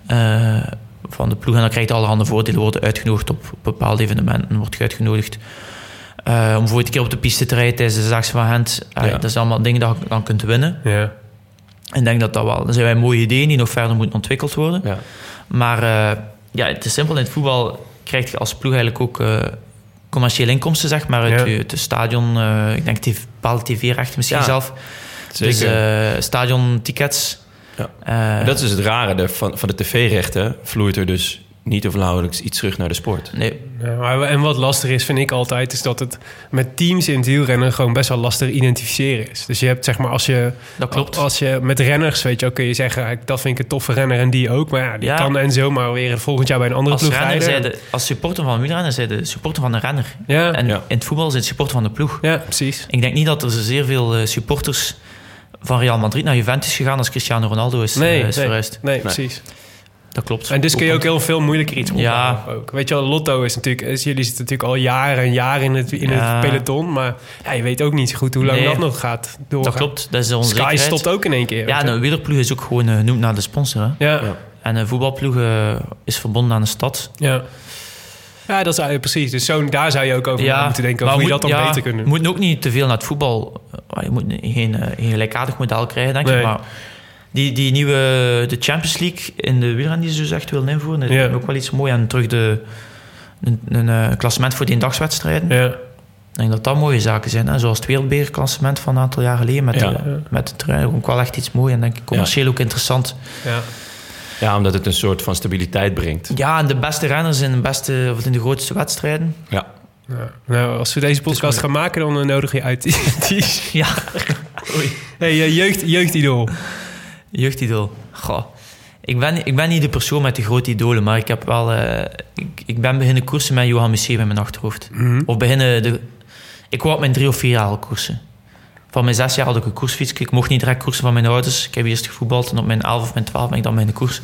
eh, van de ploeg. En dan krijg je allerhande voordelen. Worden uitgenodigd op bepaalde evenementen. Wordt je uitgenodigd eh, om voor een keer op de piste te rijden tijdens de Zaakse van Gent. Ja. Dat zijn allemaal dingen dat je dan kunt winnen. Ja. En ik denk dat dat wel... Dat zijn wij mooie ideeën die nog verder moeten ontwikkeld worden. Ja. Maar eh, ja, het is simpel. In het voetbal krijg je als ploeg eigenlijk ook eh, commerciële inkomsten, zeg maar, uit Ja. het stadion. ik denk tv, bepaalde tv-rechten misschien zelf. Zeker. Dus eh stadiontickets. Ja. Eh, dat is het rare de- van, van de tv-rechten. Vloeit er dus niet of nauwelijks iets terug naar de sport. nee, Ja, maar- en wat lastig is, vind ik altijd, is dat het met teams in het wielrennen gewoon best wel lastig identificeren is. Dus je hebt zeg maar als je, dat klopt. als je met renners, weet je, ook kun je zeggen, ik- dat vind ik een toffe renner en die ook. Maar ja, die Ja. kan en zomaar weer volgend jaar bij een andere Als, ploeg renner rijden. zijn de, als supporter van een wielrenner zijn de supporter van een renner. Ja, En Ja. in het voetbal zijn het supporter van de ploeg. ja, precies. Ik denk niet dat er zeer veel eh, supporters van Real Madrid naar Juventus gegaan als Cristiano Ronaldo is, Nee, eh, is nee, verhuisd. nee, precies. Dat klopt. En dus kun je ook heel veel moeilijker iets Ja. ook. Weet je wel, Lotto is natuurlijk... is- Jullie zitten natuurlijk al jaren en jaren in het, in Ja. het peloton. Maar ja, je weet ook niet zo goed hoe lang Nee. dat nog gaat doorgaan. Dat klopt. Dat is de Sky onzekerheid. stopt ook in één keer. Ja, een wielerploeg is ook gewoon eh, genoemd naar de sponsor. Hè? ja. Ja. En een voetbalploeg eh, is verbonden aan de stad. Ja. Ja, dat eigenlijk precies. Dus zo, daar zou je ook over moeten denken. Over hoe je dat dan ja, beter kunt Je moet ook niet te veel naar het voetbal. eh, Je moet geen, eh, geen gelijkaardig model krijgen, denk Nee. ik. Maar die, die nieuwe de Champions League in de wielrennen die ze dus echt willen invoeren, dat is ook wel iets moois. En terug de, een, een eh, klassement voor die eendagswedstrijden. Ja. Ik denk dat dat mooie zaken zijn. Hè? Zoals het wereldbekerklassement van een aantal jaar geleden met, de, met de trein. Ook wel echt iets moois en denk ik commercieel ook interessant. Ja. Ja, omdat het een soort van stabiliteit brengt. Ja, en de beste renners in de, beste, of in de grootste wedstrijden. Ja. Ja. Nou, als we deze podcast gaan maken, dan eh, nodig je uit. Die, Ja, hey, eh, jeugd, jeugdidool. jeugdidool. Goh. Ik ben, ik ben niet de persoon met de grote idolen, maar ik heb wel... eh, ik, ik ben beginnen koersen met Johan Museeuw in mijn achterhoofd. Mhm. Of beginnen... De, ik wou op mijn drie of vier jaar al koersen. Van mijn zes jaar had ik een koersfiets. Ik mocht niet direct koersen van mijn ouders. Ik heb eerst gevoetbald en op mijn elf of mijn twaalf ben ik dan beginnen koersen.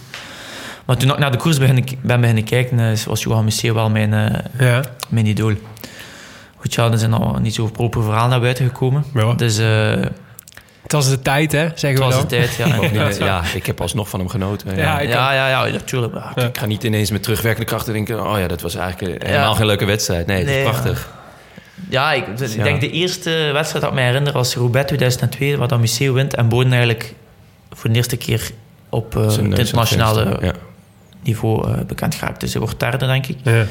Maar toen ik naar de koers ben, ben beginnen kijken, eh, was Johan Museeuw wel mijn, eh, Ja. mijn idool. Goed, ja, er zijn al niet zo proper verhaal naar buiten gekomen. Ja. Dus eh, Het was de tijd, hè, zeggen het we was dan. de tijd, ja. Ik heb alsnog van hem genoten. Ja, Ja. Ja, ja, ja, natuurlijk. Ja. Ik ga niet ineens met terugwerkende krachten denken... oh ja, dat was eigenlijk helemaal Ja. geen leuke wedstrijd. Nee, het is Nee, prachtig. Ja, ik, dus ik Ja. denk de eerste wedstrijd dat ik me herinner was Roubaix 2002, waar dat Museeuw wint en Boden eigenlijk voor de eerste keer op eh, Zijn- het internationale Ja. niveau eh, bekend geraakt. Dus hij wordt derde, denk ik. Ja.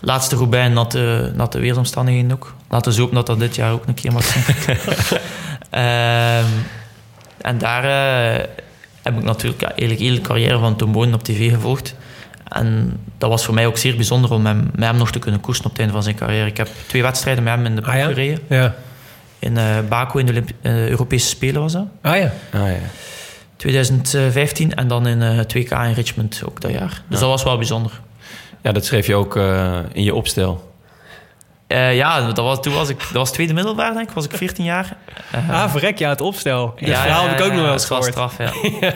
Laatste Roubaix, natte, natte weersomstandigheden ook. Laten we hopen dat dat dit jaar ook een keer mag zijn. Ehm, en daar... eh, heb ik natuurlijk ja, eigenlijk de hele carrière van Tom Bonen op tv gevolgd. En dat was voor mij ook zeer bijzonder om hem, met hem nog te kunnen koersen op het einde van zijn carrière. Ik heb twee wedstrijden met hem in de ploeg Ah ja? gereden. Ja. In eh Baku in de Olymp- eh, Europese Spelen was dat. Ah ja. Ah, ja. 2015 en dan in eh 2K in Richmond ook dat jaar. Dus dat was wel bijzonder. Ja, dat schreef je ook eh, in je opstel. Eh, ja, dat was, toen was ik, dat was tweede middelbaar, denk ik. Was ik 14 jaar. Eh, Ah, verrek, ja, het opstel. Dat ja, verhaal ja, heb ik ook ja, nog wel eens gehoord. straf, ja.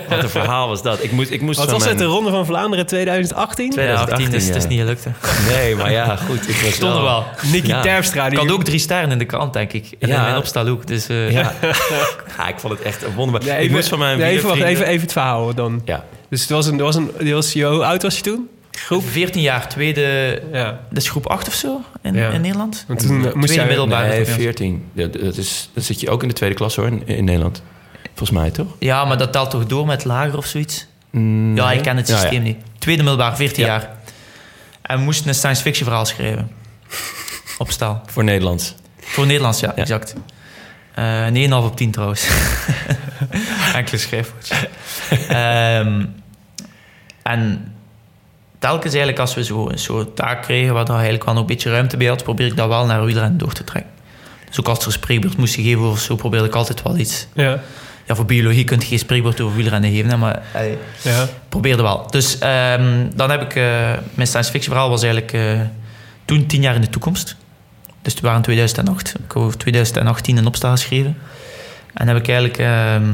Wat een verhaal was dat. Ik moest, ik moest Wat was het, de mijn- Ronde van Vlaanderen 2018? 2018 is ja. het is niet gelukt. hè. Nee, maar ja, goed. Ik was Stond er wel. Nicky Ja. Terpstra. Ik Die... had ook drie sterren in de krant, denk ik. En Ja. in mijn opstel ook. Dus, eh, Ja. ja, ik vond het echt een wonderbaar. Nee, ik even, moest van mijn nee, even, wacht, even, even het verhaal dan. Ja. Dus het was een, het was een, het was, hoe oud was je toen? Groep? 14 jaar, tweede... Ja. Dat is groep 8 of zo in, Ja. in Nederland. Toen eh, moest Tweede jij... middelbaar. Nee, Ja. 14. Ja, dat, is, dat zit je ook in de tweede klas hoor, in, in Nederland. Volgens mij, toch? Ja, maar dat telt toch door met lager of zoiets? Mm, Ja, nee? ik ken het ja. systeem niet. Tweede middelbaar, 14 Ja. jaar. En we moesten een science fiction verhaal schrijven. Op stal. Voor Nederlands. Voor Nederlands, ja, exact. Eh 9,5 op 10 trouwens. Enkele schrijfwoordjes. Ehm, en telkens eigenlijk als we zo een soort taak kregen waar daar eigenlijk wel nog een beetje ruimte bij had, probeer ik dat wel naar wielrennen door te trekken. Dus ook als er een spreekbeurt moest geven of zo, probeerde ik altijd wel iets. Ja, Ja, voor biologie kun je geen spreekbeurt over wielrennen geven, hè, maar allee, ja. probeerde wel. Dus ehm, dan heb ik... eh, mijn science fiction verhaal was eigenlijk eh, toen tien jaar in de toekomst. Dus het waren 2008. Ik heb over 2018 een opstel geschreven. En heb ik eigenlijk... ehm,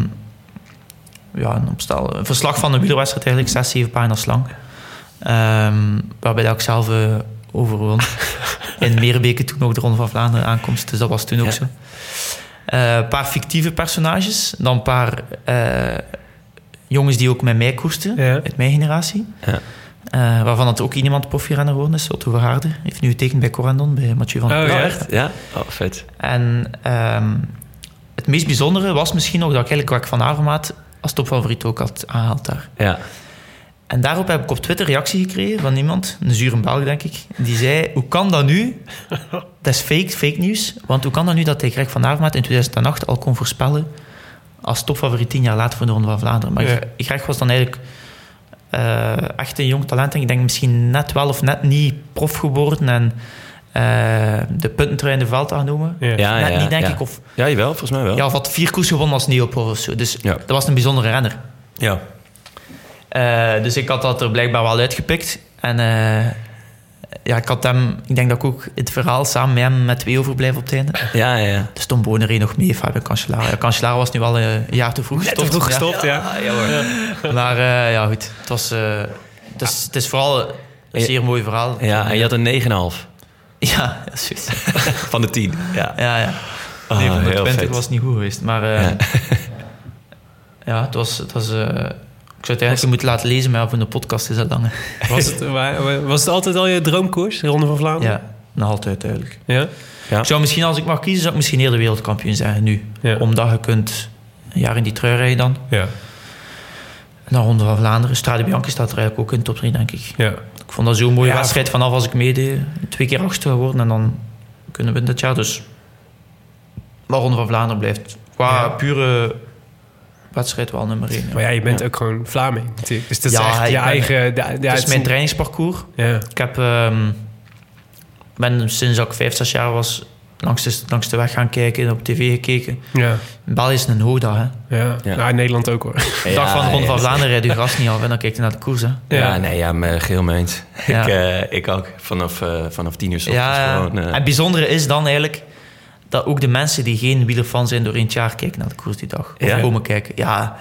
ja, een opstel... Een verslag van een wielerwedstrijd eigenlijk, zes, zeven pagina's lang. Ehm, waarbij dat ik zelf eh overwon. in Meerbeke toen nog de Ronde van Vlaanderen aankomst. Dus dat was toen ook Ja. zo. Eh, een paar fictieve personages. Dan een paar eh, jongens die ook met mij koersten. Ja. Uit mijn generatie. Ja. Waarvan het ook iemand profielrenner geworden is. Otto Verhaarde. Heeft nu getekend bij Corendon, bij Mathieu van der Oh, ja? Echt? Ja? Oh, vet. En ehm, het meest bijzondere was misschien nog dat ik eigenlijk Kwak van Avermaat als topfavoriet ook had aangehaald daar. Ja. En daarop heb ik op Twitter reactie gekregen van iemand, een zure Belg denk ik, die zei, hoe kan dat nu? Dat is fake, fake nieuws. Want hoe kan dat nu dat hij Greg van Avermaat in 2008 al kon voorspellen als topfavoriet tien jaar later voor de Ronde van Vlaanderen? Maar Ja. Greg was dan eigenlijk eh, echt een jong talent. En ik denk misschien net wel of net niet prof geworden en eh, de puntentrui in de veld aangenomen. Ja. Ja, net ja, niet, denk ja. ik. Of, Ja, jawel, volgens mij wel. ja, of had vier koers gewonnen als neoprof of zo. Dus Ja. dat was een bijzondere renner. Ja. Eh, dus ik had dat er blijkbaar wel uitgepikt. En eh, ja, ik had hem... Ik denk dat ik ook het verhaal samen met hem met twee overblijf op het einde. Ja, ja, ja. Dus Tom Bonen reed nog mee, Fabio Cancellara. Ja, Cancellara was nu wel eh, een jaar te vroeg Net te gestopt. vroeg Ja. gestopt, ja. Ja, hoor. Maar eh, ja, goed. Het, was, eh, het, is, het is vooral een zeer mooi verhaal. Ja, en je had een 9,5 Ja, dat is goed. van de 10. Ja. Ja, ja. Oh, nee, van de heel 20 vet. was niet goed geweest. Maar eh, Ja. ja. het was... Het was zou het eigenlijk moeten laten lezen, maar voor de podcast is dat lang. Was het, wa- was het altijd al je droomkoers, de Ronde van Vlaanderen? Ja, nog altijd duidelijk. Ja? Ja. Ik zou misschien, als ik mag kiezen, zou ik misschien eerder wereldkampioen zijn nu. Ja. Omdat je kunt een jaar in die trui rijden dan. Ja. En dan Ronde van Vlaanderen. Strade Bianchi staat er eigenlijk ook in de top 3, denk ik. Ja. Ik vond dat zo'n mooie Ja, wedstrijd vanaf als ik meedeed. Twee keer achtste geworden en dan kunnen we dit jaar. Dus maar Ronde van Vlaanderen blijft qua Ja. pure wedstrijd wel nummer 1. Maar ja, je bent ook gewoon Vlaming natuurlijk. Dus dat is echt ik je ben- eigen... Ja, ja, het is mijn trainingsparcours. Ja. Ik heb, ehm, ben sinds ik vijf, zes jaar was langs de, langs de weg gaan kijken, op tv gekeken. Ja. België is een hoogdag, hè. Ja. Ja. Nou, in Nederland ook hoor. De dag van de Ronde van Vlaanderen rijdt je gras niet af en dan kijkt je naar de koers, hè. Ja, nee, ja, me geheel mee eens. Ja. Ik, eh, ik ook. Vanaf, eh, vanaf tien uur 's ochtends Ja, gewoon... eh, en het bijzondere is dan eigenlijk dat ook de mensen die geen wielerfan zijn door een jaar kijken naar de koers die dag. Of Ja? komen kijken. Ja,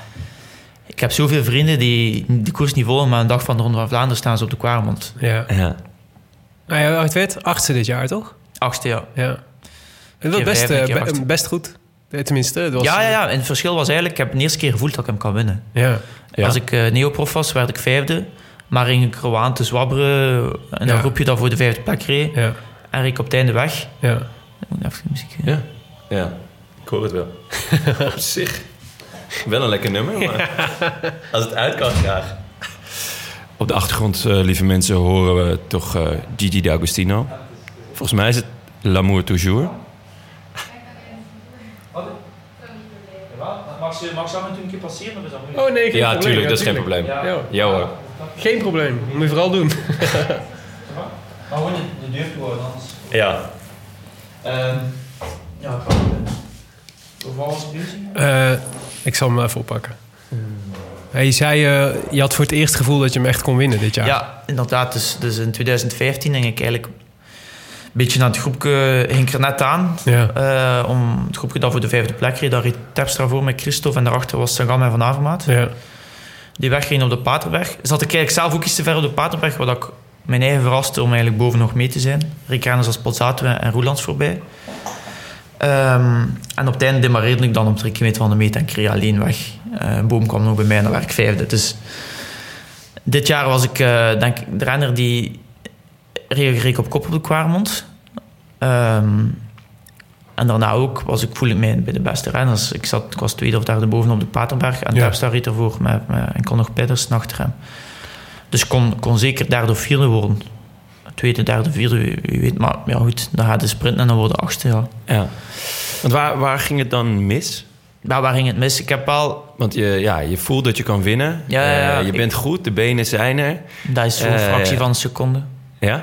ik heb zoveel vrienden die die koers niet volgen, maar een dag van de Ronde van Vlaanderen staan ze op de Kwaremond. Ja. ja. Nou ja, het werd achtste dit jaar, toch? Achtste, ja. Ja. Het was best, eh, best goed. Eh, Tenminste, het was... Ja, ja, ja. En het verschil was eigenlijk, ik heb de eerste keer gevoeld dat ik hem kan winnen. Ja. Ja. Als ik eh, neoprof was, werd ik vijfde. Maar ging ik te zwabberen en dan Ja. roep je dat voor de vijfde plek reed. Ja. En reed ik op het einde weg. Ja. Dan moet ik even muziek... Ja. Ja, ik hoor het wel. Op zich wel een lekker nummer, maar als het uit kan graag. Op de achtergrond, eh, lieve mensen, horen we toch eh, Gigi D'Agostino. Volgens mij is het L'amour toujours. Me toen een keer passeren? Oh nee, geen Ja, probleem. tuurlijk, dat is geen probleem. Ja. Ja hoor. Geen probleem. Moet je vooral doen. Maar gewoon de, de deur toe anders. Ja. Ehm ja? Eh, ik zal hem even oppakken. Hey, je zei, eh, je had voor het eerst het gevoel dat je hem echt kon winnen dit jaar. Ja, inderdaad. Dus, dus in 2015 ging ik eigenlijk een beetje naar het groepje, ging ik er net aan. Ja. eh, om het groepje dat voor de vijfde plek reed. Daar reed Terpstra voor met Christophe en daarachter was Sagam en Van Avermaat. Ja. Die weg ging op de Paterberg. Zat ik eigenlijk zelf ook iets te ver op de Paterberg, wat ik mijn eigen verraste om eigenlijk boven nog mee te zijn. Renners als Pozzato en Roelands voorbij. Ehm, en op het einde demareerde ik dan op drie kilometer van de meet en kreeg alleen weg. Een boom kwam nog bij mij naar werk vijfde. Dus dit jaar was ik eh, denk ik de renner die reed op kop op de Kwaremond. Ehm, en daarna ook was ik, voel ik mij bij de beste renners. Ik, zat, ik was tweede of derde boven op de Paterberg. En Ja. Reed ervoor met, met, en kon nog Pedersen achter hem. Dus kon, kon zeker derde of vierde worden. Tweede, derde, vierde, wie weet. Maar ja goed, dan gaat de sprint en dan worden achtste. Ja. ja. Want waar, waar ging het dan mis? Ja, waar ging het mis? Ik heb wel... Want je, ja, je voelt dat je kan winnen. Ja, ja, ja. Eh, je Ik- bent goed, de benen zijn er. Dat is zo'n Eh, fractie van een seconde. Ja?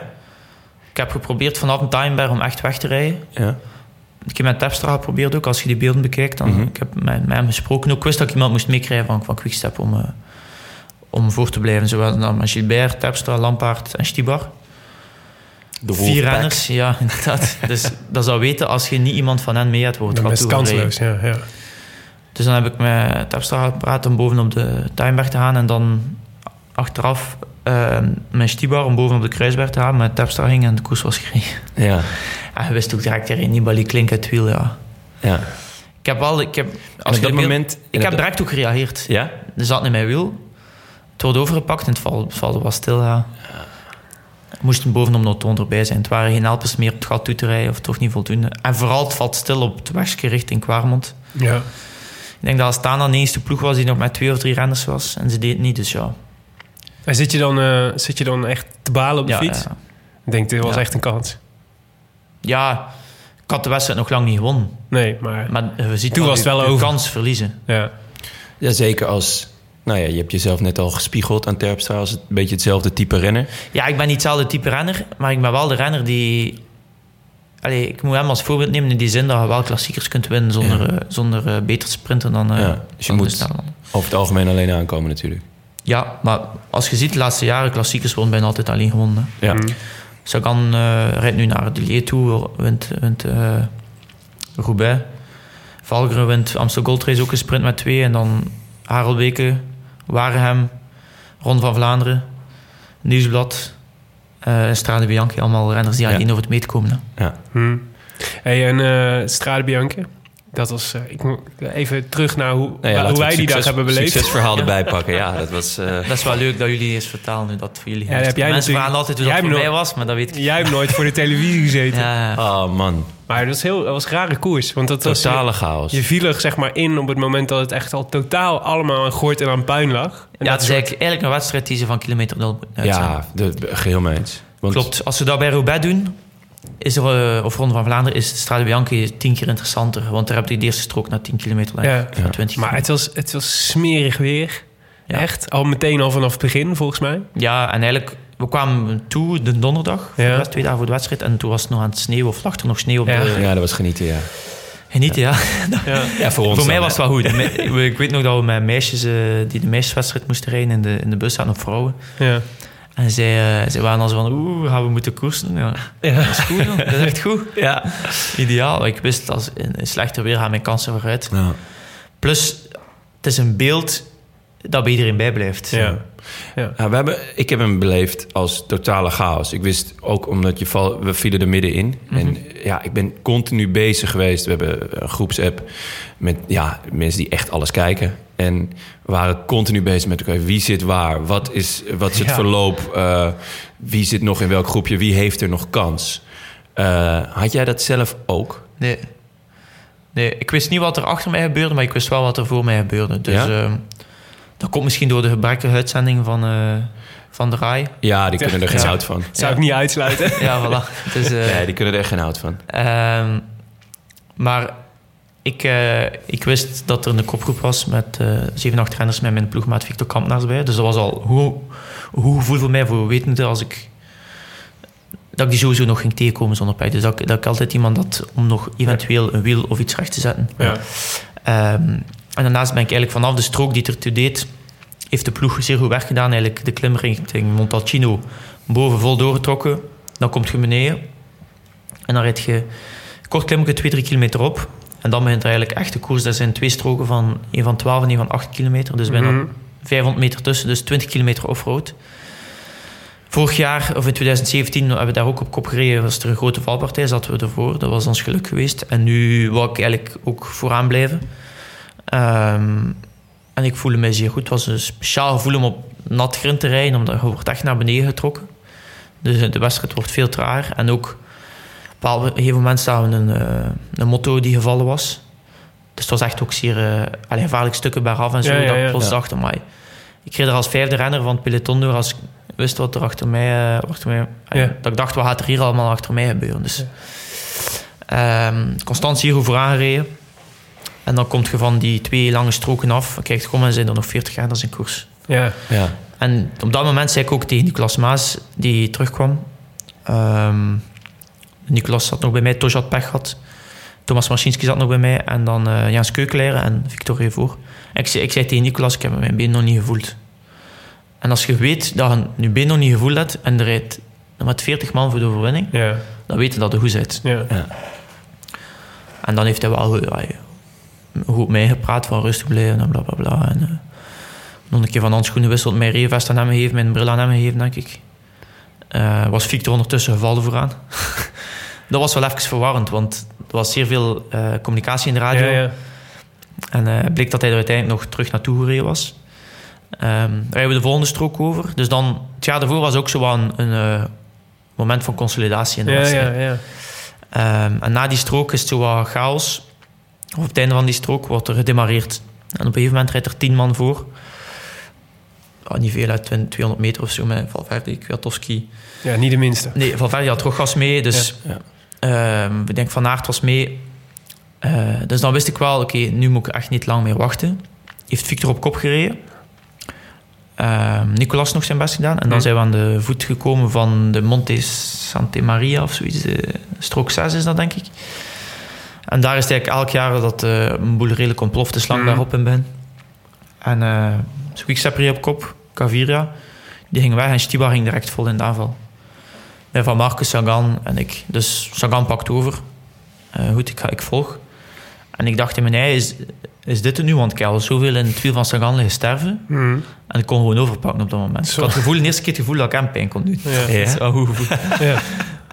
Ik heb geprobeerd vanaf een timebar om echt weg te rijden. Ja. Ik heb met Terpstra geprobeerd ook. Als je die beelden bekijkt, dan Mhm. ik heb met, met hem gesproken. Ook ik wist dat ik iemand moest meekrijgen van, van Quickstep om, eh, om voor te blijven. Zowel dan met Gilbert, Terpstra, Lampaard en Stibar. De Vier renners, ja, inderdaad. dus dat zou weten, als je niet iemand van hen mee hebt, wordt Dan het is het kansloos. Ja, ja. Dus dan heb ik met Terpstra gepraat om bovenop de Tuinberg te gaan. En dan achteraf eh, met Stibar om bovenop de Kruisberg te gaan. Met Terpstra ging en de koers was gereden. Ja. En je wist ook direct, er Nibali klink uit het wiel, ja. ja. Ik heb al... Ik heb, Als als op dat beeld- moment... Ik heb direct ook gereageerd. Ja? Er zat in mijn wiel. Het wordt overgepakt en het val- het valde was stil, ja. Er moesten bovenop Noton erbij zijn. Het waren geen helpers meer op het gat toe te rijden, of toch niet voldoende. En vooral, het valt stil op het wegje richting Kwarmond. ja. Ik denk dat Astana de enige ploeg was die nog met twee of drie renners was. En ze deed het niet, dus ja. En zit je, dan, eh, zit je dan echt te balen op de ja, fiets? ja. Ik denk, dit was Ja. echt een kans. Ja, ik had de wedstrijd nog lang niet gewonnen. Nee, maar... Maar je ziet Toen was het wel over. kans verliezen. Ja. Ja, zeker als... Nou ja, je hebt jezelf net al gespiegeld aan Terpstra als een beetje hetzelfde type renner. Ja, ik ben niet hetzelfde type renner, maar ik ben wel de renner die... Allee, ik moet hem als voorbeeld nemen in die zin dat je wel klassiekers kunt winnen zonder, eh, zonder eh, beter te sprinten dan, eh Ja, dus je dan moet-. Over het algemeen alleen aankomen natuurlijk. Ja, maar als je ziet, de laatste jaren klassiekers worden bijna altijd alleen gewonnen. hè. Ja. Sagan eh rijdt nu naar de Lee toe, wint, wint eh, Roubaix. Valgeren wint Amstel Gold Race ook een sprint met twee. En dan Harelbeke, Waregem, Ron van Vlaanderen, Nieuwsblad, eh Strade Bianchi. Allemaal renners die Ja. alleen over het meet komen. hè. Ja. Hm. Hey, en eh Strade Bianchi? Dat was... eh, ik moet even terug naar hoe, Nou ja, hoe wij die dag hebben beleefd. Succesverhaal erbij pakken, ja. Dat was... eh, Dat is wel leuk dat jullie eens vertalen hoe dat voor jullie Ja, heb jij Mensen vragen altijd hoe jij dat voor mij was, maar dat weet ik Jij hebt nooit voor de televisie gezeten. Ja, oh man, Maar dat was, heel, dat was een rare koers. Want dat was, totale chaos. je viel er zeg maar in op het moment dat het echt al totaal allemaal aan gooit en aan puin lag. En ja, dat het is eigenlijk, eigenlijk een wedstrijd die ze van kilometer nul. Ja, de, geheel mee eens. Want, Klopt. Als ze dat bij Roubaix doen, is er, eh, of Ronde van Vlaanderen, is de Strade Bianchi tien keer interessanter. Want daar heb je de eerste strook na 10 kilometer lang. Ja. Van 20 Maar het was, het was smerig weer. Ja. Echt. Al meteen al vanaf het begin, volgens mij. Ja, en eigenlijk, we kwamen toe de donderdag, de Ja. twee dagen voor de wedstrijd. En toen was het nog aan het sneeuwen, of lag er nog sneeuw op Ja. de... Ja, dat was genieten, ja. Genieten, ja. Ja. Ja, voor ons Voor mij dan, was het wel goed. Ik weet nog dat we met meisjes eh, die de meisjeswedstrijd moesten rijden in de, in de bus zaten, op vrouwen. Ja. En zij, eh, zij waren al zo van, oeh, gaan we moeten koersen? Ja, Ja. dat is goed, joh. dat is echt goed. Ja. Ideaal. Ik wist, als in, in slechter weer gaan mijn kansen vooruit. Ja. Plus, het is een beeld dat bij iedereen bijblijft. Ja. Ja, we hebben, ik heb hem beleefd als totale chaos. Ik wist ook omdat je val, we vielen er middenin. En ja, ik ben continu bezig geweest. We hebben een groepsapp met ja, mensen die echt alles kijken. En we waren continu bezig met elkaar. Wie zit waar? Wat is, wat is het Ja. verloop? Eh, wie zit nog in welk groepje? Wie heeft er nog kans? Eh, had jij dat zelf ook? Nee. nee. Ik wist niet wat er achter mij gebeurde, maar ik wist wel wat er voor mij gebeurde. Dus Ja? ehm, dat komt misschien door de gebrekkige uitzending van, eh, van de RAI. Ja, die kunnen er geen Ja. hout van. Dat zou Ja. ik niet uitsluiten. Ja, voilà. Dus, eh, Nee, die kunnen er echt geen hout van. Ehm, maar ik, eh, ik wist dat er een kopgroep was met eh zeven, acht renners met mijn ploegmaat Victor Kampnaars bij. Dus dat was al hoe, hoe gevoel voor mij voor wetende als ik dat ik die sowieso nog ging tegenkomen zonder pijn. Dus dat, ik- dat ik altijd iemand had om nog eventueel een wiel of iets recht te zetten. Ja. Ehm, en daarnaast ben ik eigenlijk vanaf de strook die er toe deed, heeft de ploeg zeer goed werk gedaan. Eigenlijk de klim richting Montalcino boven vol doorgetrokken. Dan komt je beneden en dan rijd je kort klimmetje 2, 3 kilometer op. En dan begint er eigenlijk echt de koers. Dat zijn twee stroken van een van 12 en een van 8 kilometer. Dus bijna Mhm. 500 meter tussen, dus 20 kilometer offroad. Vorig jaar, of in 2017, hebben we daar ook op kop gereden. Was er een grote valpartij, zaten we ervoor. Dat was ons geluk geweest. En nu wou ik eigenlijk ook vooraan blijven. Ehm, en ik voelde mij zeer goed. Het was een speciaal gevoel om op nat grind te rijden, omdat je wordt echt naar beneden getrokken. Dus de wedstrijd wordt veel trager. En ook op een gegeven moment staan we een, eh, een motto die gevallen was. Dus het was echt ook zeer eh, allee, gevaarlijk stukken bergaf en zo. Ja, ja, dat ja. ik plots Ja. dacht, amai. Ik reed er als vijfde renner van het peloton door als ik wist wat er achter mij... eh, achter mij Ja. Dat ik dacht, wat gaat er hier allemaal achter mij gebeuren? Dus, ehm, constant hier over aangereden. En dan komt je van die twee lange stroken af. Kijk, kom, en zijn er nog 40 renners in koers. Ja. Ja. En op dat moment zei ik ook tegen Nicolas Maas, die terugkwam. Ehm Nicolas zat nog bij mij, Tosh had pech gehad. Thomas Machinski zat nog bij mij. En dan eh Jens Keukelaar en Victor Revoor. Ik, zei- ik zei tegen Nicolas, ik heb mijn been nog niet gevoeld. En als je weet dat je je been nog niet gevoeld hebt en er rijdt met 40 man voor de overwinning, Ja. dan weet je dat je goed bent. Ja. En dan heeft hij wel goed, ja, goed meegepraat van rustig blijven en bla bla bla. En, eh, nog een keer van handschoenen wisseld, mijn regenvest aan hem gegeven, mijn bril aan hem gegeven, denk ik. Eh, was Victor ondertussen gevallen vooraan. dat was wel even verwarrend, want er was zeer veel eh, communicatie in de radio. Ja, ja. En het bleek dat hij er uiteindelijk nog terug naartoe gereden was. Ehm daar rijden we de volgende strook over. Dus dan, het jaar daarvoor was ook zo wel een, een eh, moment van consolidatie in de Ja, wedstrijd. ja, ja. Ehm, en na die strook is het zo wat chaos. Of op het einde van die strook wordt er gedemareerd. En op een gegeven moment rijdt er tien man voor. Ja, niet veel uit 200 meter of zo met Valverde, Kwiatkowski. Ja, niet de minste. Nee, Valverde had ruggas mee, dus Ja. Ehm, ik denk Van Aert was mee. Eh, dus dan wist ik wel, oké, nu moet ik echt niet lang meer wachten. Heeft Victor op kop gereden. Ehm, Nicolas nog zijn best gedaan. En dan Hm. zijn we aan de voet gekomen van de Monte Sante Maria of zoiets. De strook 6 is dat, denk ik. En daar is het eigenlijk elk jaar dat eh, een boel redelijk ontploft, de slang Hm. daarop in ben. En eh dus Quickstep op kop, Caviria. Die ging weg en Stiba ging direct vol in de aanval. Van Marcus, Sagan en ik. Dus Sagan pakt over. Eh, goed, ik, ga, ik volg. En ik dacht in mijn ei, is, is dit het nu? Want ik had zoveel in het wiel van Sagan liggen sterven. Mhm. En ik kon gewoon overpakken op dat moment. Zo. Ik had het gevoel, de eerste keer het gevoel dat ik hem pijn kon doen. Ja. Dat goed gevoel. Ja.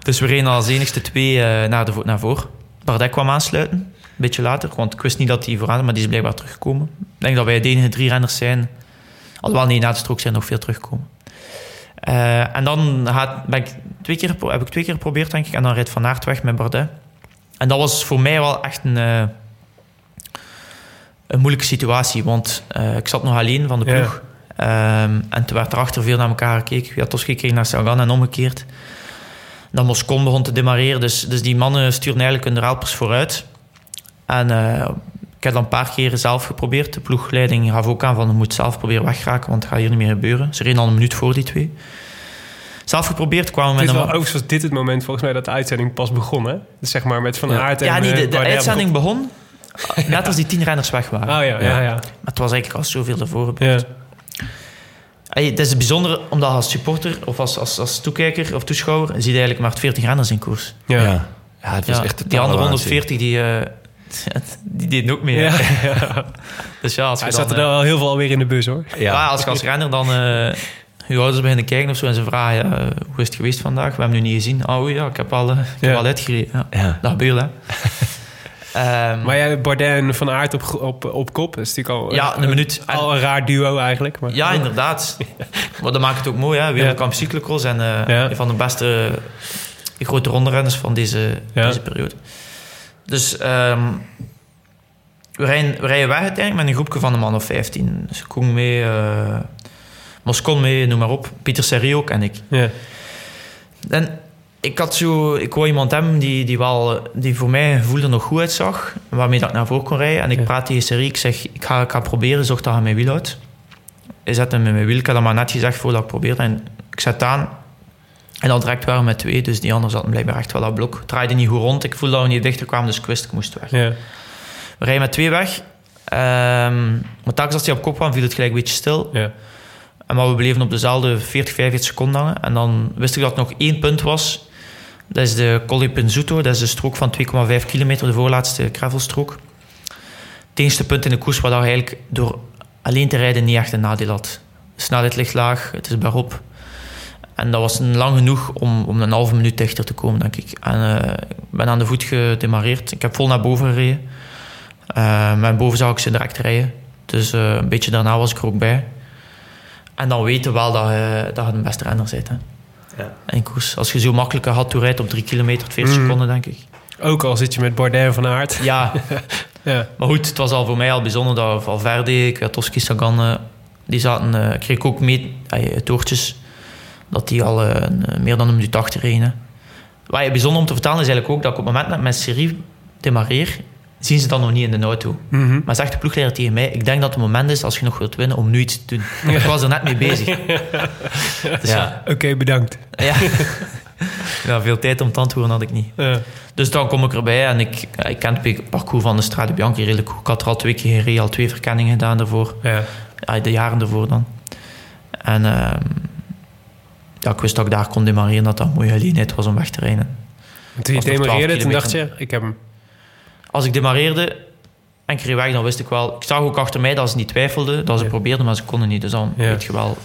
Dus we reden als enigste twee eh, naar, de, naar voren. Bardet kwam aansluiten, een beetje later. Want ik wist niet dat hij vooraan maar die is blijkbaar teruggekomen. Ik denk dat wij de enige drie renners zijn. Alhoewel, nee, na de strook zijn nog veel teruggekomen. Eh, en dan gaat, ben ik twee keer, heb ik twee keer geprobeerd, denk ik. En dan rijdt Van Aert weg met Bardet. En dat was voor mij wel echt een, eh, een moeilijke situatie. Want eh, ik zat nog alleen van de Ja. ploeg. Ehm, en toen werd erachter veel naar elkaar gekeken. Kwiatkowski kreeg naar Sagan en omgekeerd. Dan Moscon begon te demareren. Dus, dus die mannen stuurden eigenlijk hun helpers vooruit. En ik heb dat een paar keer zelf geprobeerd. De ploegleiding gaf ook aan van... je moet zelf proberen weggeraken, want het gaat hier niet meer gebeuren. Ze reden al een minuut voor die twee. Zelf geprobeerd, kwamen we Dit met wel, een... overigens was dit het moment volgens mij dat de uitzending pas begon, hè? Dus zeg maar met Van Ja. Aert en Ja, nee, eh, de, de uitzending begon net als die tien renners weg waren. Oh ja, ja, ja. Maar het was eigenlijk al zoveel ervoor gebeurd. ja. Hey, het is bijzonder, omdat als supporter of als, als, als toekijker of toeschouwer... zie je eigenlijk maar 40 renners in koers. Ja. Ja. Ja, het was Ja, echt die andere waanzin. 140, die, eh, die deden ook mee. Ja. Dus ja, als Hij zat er eh, wel heel veel alweer in de bus, hoor. ja. als je als renner dan eh, je ouders beginnen kijken of zo en ze vragen, ja, hoe is het geweest vandaag? We hebben nu niet gezien. Oh ja, ik heb al, eh, ik heb Ja. al uitgereden. Ja, Ja. dat gebeurt, hè. Ehm, Maar jij, Bardet en Van Aert op, op, op kop, dat is natuurlijk al, Ja, een minuut. al een raar duo eigenlijk. Maar, ja, inderdaad. Maar dat maakt het ook mooi, hè. Wereldkamp cyclocross en eh, Ja. een van de beste grote rondrenners van deze, Ja. deze periode. Dus ehm, we, rijden, we rijden weg uiteindelijk met een groepje van een man of 15. Dus Koen mee, eh Moscon mee, noem maar op. Pieter Serie ook en ik. Ja. En ik had zo, ik wou iemand hebben die, die, wel, die voor mij gevoel er nog goed uitzag, waarmee dat ik naar voren kon rijden. En ik praat tegen Serie, ik zeg, ik ga, ik ga proberen, zorg dat hij mijn wiel houdt. Hij zet hem in mijn wiel, ik had dat maar net gezegd voordat ik probeerde. En ik zet aan, en dan direct waren we met twee, dus die ander zat blijkbaar echt wel dat blok. Het draaide niet goed rond, ik voelde dat we niet dichter kwamen, dus ik wist, ik moest weg. Ja. We rijden met twee weg. Ehm maar telkens als hij op kop kwam, viel het gelijk een beetje stil. Ja. En maar we bleven op dezelfde 40, 45 seconden hangen. En dan wist ik dat er nog één punt was. Dat is de Colle Penzuto. Dat is de strook van 2,5 kilometer, de voorlaatste gravelstrook. Het enige punt in de koers waar dat eigenlijk door alleen te rijden niet echt een nadeel had. De snelheid ligt laag, het is bergop. En dat was lang genoeg om, om een halve minuut dichter te komen, denk ik. En eh, ik ben aan de voet gedemareerd. Ik heb vol naar boven gereden. Uh, maar boven zag ik ze direct rijden. Dus eh, een beetje daarna was ik er ook bij. En dan weten we wel dat je, dat je de beste renner bent. Hè. Ja. In koers. Als je zo makkelijk had toe rijdt op 3 kilometer, 40 Mm. seconden, denk ik. Ook al zit je met Bardet van Aert. Ja, Ja. maar goed, het was al voor mij al bijzonder dat Valverde, Kwiatkowski, Sagan, eh, die zaten, eh, kreeg ik ook mee, eh, toertjes, dat die al eh, een- eh, meer dan een minuut achter reden. Wat je bijzonder om te vertellen is eigenlijk ook dat ik op het moment dat ik met serie demareer, zien ze dat nog niet in de auto. Mhm. Maar zegt de ploegleider tegen mij, ik denk dat het moment is, als je nog wilt winnen, om nu iets te doen. Ik was er net mee bezig. Dus ja, Oké, bedankt. ja. ja, veel tijd om te antwoorden had ik niet. Ja. Dus dan kom ik erbij en ik, ik ken het parcours van de Strade Bianchi redelijk goed. Ik had er al twee keer gereden, al twee verkenningen gedaan daarvoor. Ja. Ja, de jaren ervoor dan. En ehm, ja, ik wist dat ik daar kon demareren, dat dat een mooie gelegenheid was om weg te rijden. En Toen je Was nog 12 demareerde, toen dacht je, ik heb hem. Als ik demareerde en ik reed weg, dan wist ik wel... Ik zag ook achter mij dat ze niet twijfelden, dat ze Ja. probeerden, maar ze konden niet. Dus dan Ja. weet je wel...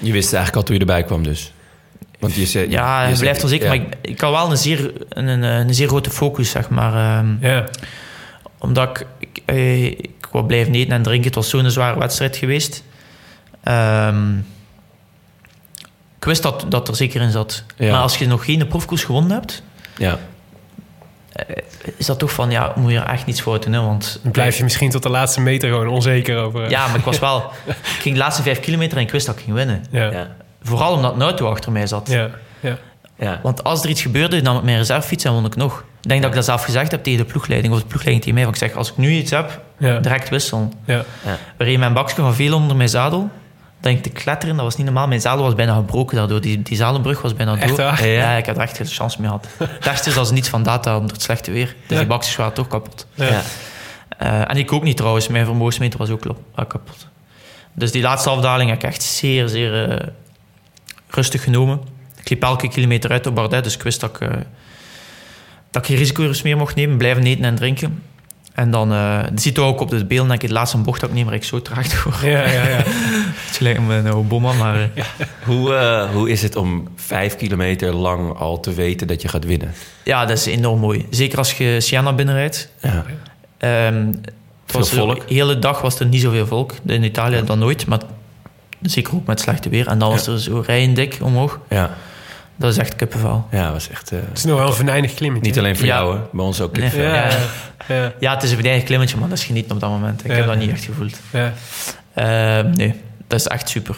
Je wist eigenlijk al toen je erbij kwam dus. Want je zei, Ja, je je zei- blijft onzeker, ja. maar ik, ik had wel een zeer, een, een, een zeer grote focus, zeg maar. ehm, Ja. Omdat ik, ik, eh, ik wou blijven eten en drinken. Het was zo'n zware wedstrijd geweest. Ehm, ik wist dat dat er zeker in zat. Ja. Maar als je nog geen proefkoers gewonnen hebt, Ja. is dat toch van, ja, moet je er echt niets voor doen. Hè? Want Dan blijf je misschien tot de laatste meter gewoon onzeker over. Ja, maar ik was wel... Ik ging de laatste vijf kilometer en ik wist dat ik ging winnen. Ja. Ja. Vooral omdat een auto achter mij zat. Ja. Ja. Ja. Want als er iets gebeurde, dan met mijn reservefiets en won ik nog. Ik denk dat ik dat zelf gezegd heb tegen de ploegleiding. Of de ploegleiding tegen mij. Van ik zeg, als ik nu iets heb, Ja. direct wisselen. Ja. We reden mijn bakje van veel onder mijn zadel. Ik te kletteren, dat was niet normaal. Mijn zadel was bijna gebroken daardoor. Die, die zadelbrug was bijna door. Ja, ik had er echt geen chance mee gehad. Is dat ze niets van data hadden door het slechte weer. Dus Ja. die bakjes waren toch kapot. Ja. Eh, en ik ook niet trouwens. Mijn vermogensmeter was ook kapot. Dus die laatste afdaling heb ik echt zeer, zeer eh, rustig genomen. Ik liep elke kilometer uit op Bardet, dus ik wist dat ik, eh, dat ik geen risico's meer mocht nemen. Blijven eten en drinken. En dan, je ziet ook op de beelden, dat ik de laatste bocht dat ik neem, waar ik zo traag door. Ja, ja, ja. Me een Obama, maar... eh, Hoe, eh, hoe is het om vijf kilometer lang al te weten dat je gaat winnen? Ja, dat is enorm mooi. Zeker als je Siena binnenrijdt. Ja. Ehm, het Veel was volk? De hele dag was er niet zoveel volk. In Italië dan nooit, maar zeker ook met slechte weer. En dan was er zo rijen dik omhoog. Ja, Dat is echt kippenvel. ja was echt... eh, Het is nog wel een venijnig klimmetje. niet alleen voor Ja. jou, hè. bij ons ook. Nee. Ja, Ja. ja. het is een eigen klimmetje, maar dat is genieten op dat moment. Ik Ja. heb dat niet echt gevoeld. ja. Ehm, nee, dat is echt super.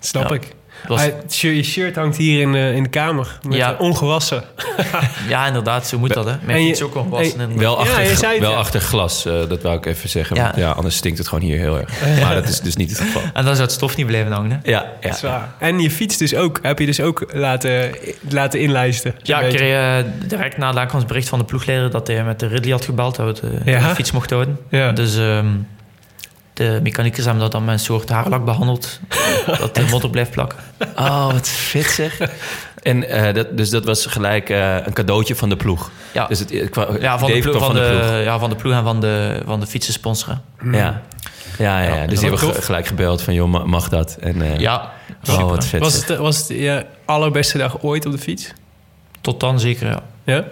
Snap Ja. ik. Was- Ah, je shirt hangt hier in, de in de kamer. Met Ja. eh, ongewassen. ja, inderdaad, zo moet dat. Hè. Mijn En je- fiets ook al wassen. en- Wel, Ja, achter, je zei het, wel ja. achter glas, eh, dat wou ik even zeggen. Ja. Want ja, anders stinkt het gewoon hier heel erg. Maar dat is dus niet het geval. En dan zou het stof niet blijven hangen. Hè. Ja, ja. Zwaar. En je fiets dus ook. Heb je dus ook laten, laten inlijsten. Ja, ik kreeg eh, direct na het aankomstbericht van de ploegleider dat hij met de Ridley had gebeld dat we de, Ja? de fiets mochten houden. Ja. Dus ehm, de mechaniekers hebben dat dan met een soort haarlak behandeld. dat de motor blijft plakken. Oh, wat vet zeg. En eh, dat, dus dat was gelijk eh, een cadeautje van de ploeg. Ja, Dus het, het kwam- ja, van, de ploeg, van, de, ploeg. ja, van de ploeg en van de, van de fietsen sponsoren. Ja. Ja, ja, ja. Ja, dus die hebben gelijk gebeld van, joh, ma- mag dat? En, eh, Ja, Oh, wat vet. Was zeg. het, was het je allerbeste dag ooit op de fiets? tot dan zeker, ja. Ja?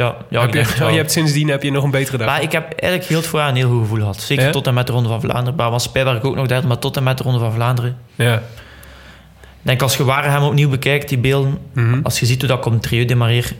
Ja, ja heb ik je, hebt sindsdien heb je nog een betere dag. Maar ik heb eigenlijk heel het voorjaar een heel goed gevoel gehad. Zeker Ja? tot en met de Ronde van Vlaanderen. Maar was Spijberg ook nog derde, maar tot en met de Ronde van Vlaanderen. Ja. Ik denk als je Waregem opnieuw bekijkt, die beelden... Mhm. Als je ziet hoe dat ik een trio demareer,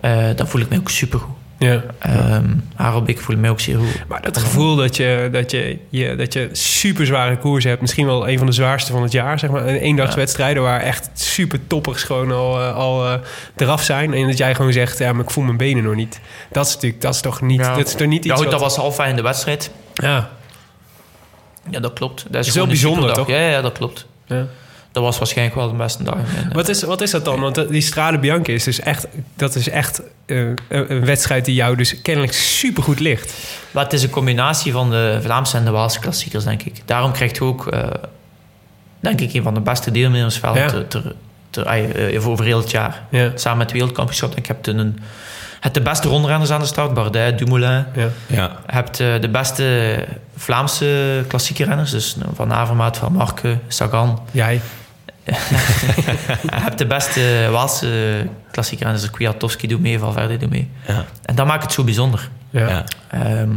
eh, dan voel ik mij ook supergoed. Ja. Ehm Harelbeek voelde mij ook zeer goed. Maar dat gevoel dat je, dat je, je, dat je super zware koers hebt, misschien wel een van de zwaarste van het jaar, zeg maar. Een eendagswedstrijden waar echt super toppers gewoon al, eh, al eh, eraf zijn. En dat jij gewoon zegt, ja, maar ik voel mijn benen nog niet. Dat is natuurlijk, dat is toch niet, Ja. dat is toch niet Ja, iets goed, dat was half in de wedstrijd. Ja, Ja, dat klopt. Dat is, is gewoon wel een bijzonder, toch? Ja, ja, dat klopt. ja. Dat was waarschijnlijk wel de beste dag. Wat is, wat is dat dan? Want dat- die Strade Bianca is dus echt, dat is echt eh, een, wedstrijd die jou dus kennelijk super goed ligt. Maar het is een combinatie van de Vlaamse en de Waalse klassiekers, denk ik. Daarom krijgt je ook, eh, denk ik, een van de beste deelnemersveld Ja. ter, ter, ter- eh, voor heel het jaar. Ja. Samen met het wereldkampioenschap. Ik heb een, het de beste rondrenners aan de start. Bardet, Dumoulin. Ja. Ja. Je hebt eh, de beste Vlaamse klassieke renners. Dus Van Avermaat, Van Marke, Sagan. Jij. Je hebt de beste Waalse klassieke renners. Dus Kwiatkowski doet mee, Valverde doet mee. Ja. En dat maakt het zo bijzonder. Ja. Ehm,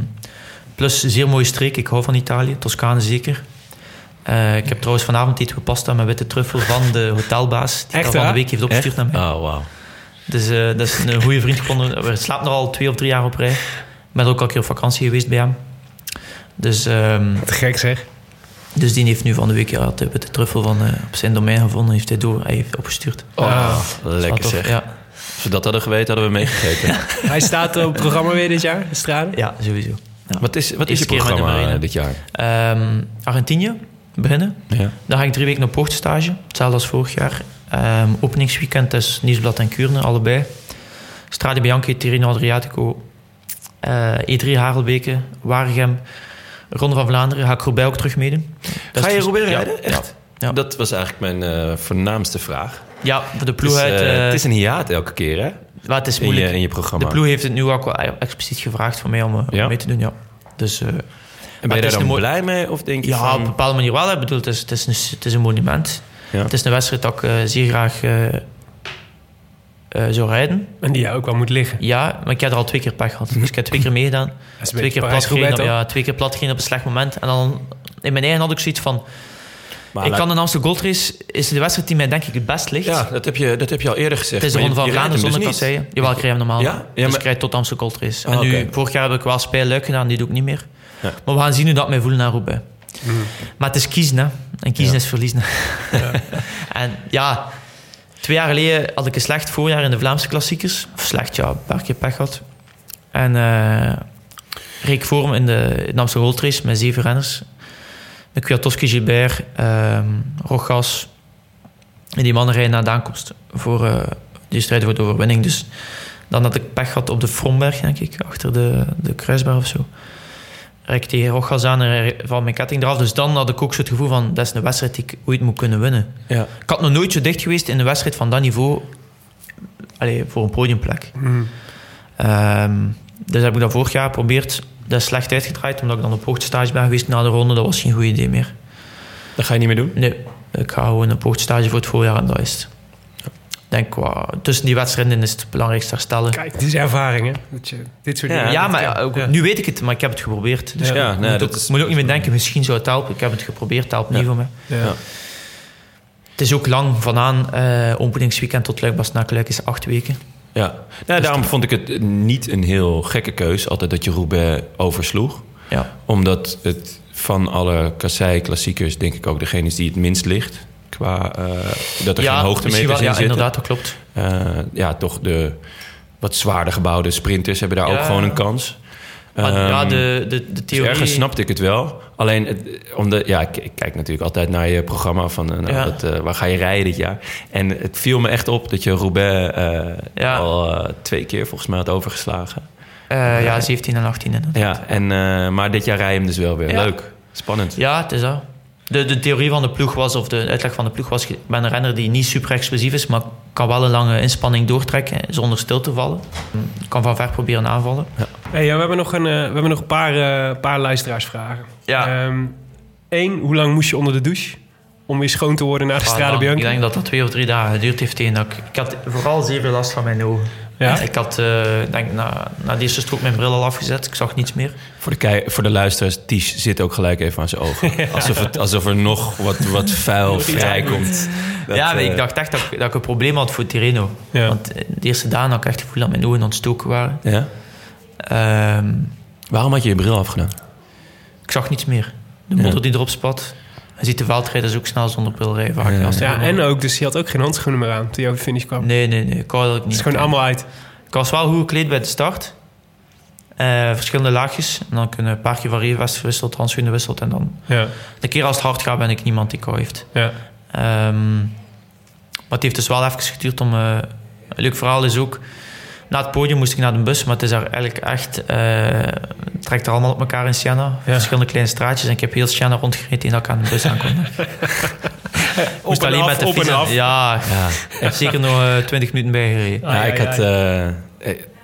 plus, een zeer mooie streek. Ik hou van Italië, Toscane zeker. Eh, ik heb trouwens vanavond eten pasta met witte truffel van de hotelbaas. Die Echt, van de week heeft opgestuurd naar mij. Oh, wauw. Dus eh, dat is een goede vriend gevonden. We slapen er al twee of drie jaar op rij. Ik ben ook al een keer op vakantie geweest bij hem. Dus, ehm, Te gek zeg. Dus die heeft nu van de week ja, de witte truffel van, eh, op zijn domein gevonden. Heeft hij door, hij heeft opgestuurd. Oh, Ah. lekker zeg. Ja, Als we dat hadden geweten, hadden we meegekeken. Hij staat op het programma weer dit jaar, de Strade. ja sowieso. Ja. Wat is, wat is je programma dit jaar? Ehm, Argentinië, beginnen. Ja. Daar ga ik drie weken op hoogtestage. Hetzelfde als vorig jaar. Ehm, openingsweekend is Nieuwsblad en Kuurne, allebei. Strade Bianchi, Tirreno Adriatico. eh, E3 Harelbeke, Waregem. Ronde van Vlaanderen. Ga ik Roubaix ook terug meedoen. Dat Ga je dus- Roubaix ja, rijden? Echt? Ja. Dat was eigenlijk mijn eh, voornaamste vraag. Ja, voor de ploeg uit... eh, eh, het is een hiaat elke keer, hè? maar het is In moeilijk. je, in je programma. de ploeg heeft het nu ook wel expliciet gevraagd van mij om, mee te doen. Ja. Dus, eh, en ben je het daar is dan mooi- blij mee? Of denk je ja, op een bepaalde manier wel. Ik bedoel, het, is, het, is een, het is een monument. Ja. Het is een wedstrijd dat ik zeer graag eh, eh, zou rijden. En die jou ook wel moet liggen. Ja, maar ik heb er al twee keer pech gehad. Dus ik heb twee keer meegedaan. Twee keer, plat gereden, toch? ja, twee keer plat gereden op een slecht moment. En dan in mijn eigen had ik zoiets van... Maar ik kan een Amsterdam Gold Race... is de wedstrijd die mij denk ik het best ligt. Ja, dat heb, je, dat heb je al eerder gezegd. Het is de Ronde van Vlaanderen zonder dus kasseien. Jawel, ik rij hem normaal. Ja? wel. Ja, dus maar- ik rijd tot de Amsterdam Gold Race. Ah, en nu, oké. vorig jaar heb ik wel Spijl Luik gedaan, die doe ik niet meer. Ja. Maar we gaan zien hoe dat mij voelt naar Roubaix. Maar het is kiezen, hè. En kiezen Ja. is verliezen. en ja, twee jaar geleden had ik een slecht voorjaar in de Vlaamse klassiekers. Of slecht, ja, een paar keer pech gehad. En eh reek voor me in de, Amsterdam Gold Race met zeven renners. Met Kwiatkowski, Gilbert, ehm Rogas. En die mannen rijden naar de aankomst. Voor, eh, die strijden voor de overwinning. Dus dan had ik pech gehad op de Fromberg, denk ik. Achter de, de kruisberg of zo. Ik tegen Rogas aan valt mijn ketting eraf. Dus dan had ik ook zo het gevoel van... Dat is een wedstrijd die ik ooit moet kunnen winnen. Ja. Ik had nog nooit zo dicht geweest in een wedstrijd van dat niveau... Allee, voor een podiumplek. Mm. Ehm, dus heb ik dat vorig jaar geprobeerd. Dat is slecht uitgedraaid, omdat ik dan op hoogtestage ben geweest na de ronde. Dat was geen goed idee meer. Dat ga je niet meer doen? Nee, ik ga gewoon op hoogtestage voor het voorjaar en dat is het. Denk, wa- tussen die wedstrijden is het belangrijkste herstellen. Kijk, het is ervaring, hè? Dat je dit soort Ja, dingen... ja, maar ook- Ja. nu weet ik het, maar ik heb het geprobeerd. Dus Ja. ik Ja, nee, moet, dat ook, is- moet ook niet meer denken, misschien zou het helpen. Ik heb het geprobeerd, het helpt niet voor mij. Ja. Ja. Het is ook lang, vanaan eh openingsweekend tot Luik naar Luik is acht weken. Ja. Nou, daarom vond ik het niet een heel gekke keus. Altijd dat je Roubaix oversloeg. Ja, Omdat het van alle kassei-klassiekers... denk ik ook degene is die het minst ligt. Qua eh, dat er ja geen hoogtemeters wel, in ja zitten. inderdaad, dat klopt. Eh, ja, toch de wat zwaarder gebouwde sprinters hebben daar Ja. ook gewoon een kans. Maar Ehm, ja, de, de, de dus theorie... ergens snapte ik het wel. Alleen, het, omdat, ja, ik, ik kijk natuurlijk altijd naar je programma van eh, nou, Ja. waar ga je rijden dit jaar. En het viel me echt op dat je Roubaix Ja. al twee keer volgens mij had overgeslagen. Ja, 17 en 18 inderdaad. Ja, en, maar dit jaar rij je hem dus wel weer. Ja. Leuk, spannend. Ja, het is dat. De, de theorie van de ploeg was, of de uitleg van de ploeg was... Ik ben een renner die niet super explosief is, maar kan wel een lange inspanning doortrekken zonder stil te vallen. Ik kan van ver proberen aanvallen. Hey, ja, we hebben nog een, eh, we hebben nog een paar, eh, paar luisteraarsvragen. Ja. Eén, hoe lang moest je onder de douche om weer schoon te worden na de Ah, Strade Bianca? Ik denk dat dat twee of drie dagen geduurd heeft. tegen dat ik, ik had vooral zeer veel last van mijn ogen. Ja? Ik had eh, denk, na, na de eerste strook mijn bril al afgezet. Ik zag niets meer. Voor de, kei- voor de luisteraars, Ties zit ook gelijk even aan zijn ogen. Alsof, het, alsof er nog wat, wat vuil vrijkomt. Dat, ja, maar eh, ik dacht echt dat, ik- dat ik een probleem had voor Tirreno. Ja. Want eh, de eerste dagen had ik echt het gevoel dat mijn ogen ontstoken waren. Ja? Ehm, Waarom had je je bril afgedaan? ik zag niets meer. De Ja. motor die erop spat. Je ziet de veldrijders ook snel zonder bril rijden. vaak. Ja. Als Ja, en ook, dus je had ook geen handschoenen meer aan toen je over de finish kwam. Nee, nee, nee. Ik wou dat ik Het niet. is gewoon allemaal uit. Ik was wel goed gekleed bij de start. Eh, verschillende laagjes. En dan kunnen een paar keer variëvest gewisseld, handschoenen gewisseld. En dan Ja, de keer als het hard gaat, ben ik niemand die kou heeft. ja. Ehm, maar het heeft dus wel even geduurd om... eh, een leuk verhaal is ook... Na het podium moest ik naar de bus, maar het is daar eigenlijk echt... eh, het trekt er allemaal op elkaar in Siena. Verschillende kleine straatjes. En ik heb heel Siena rondgereden dat ik aan de bus aankom. moest en alleen af, met de fiets. Ja, Ja, ik heb zeker nog eh, 20 minuten bijgereden. ja, Ai, ik had... eh,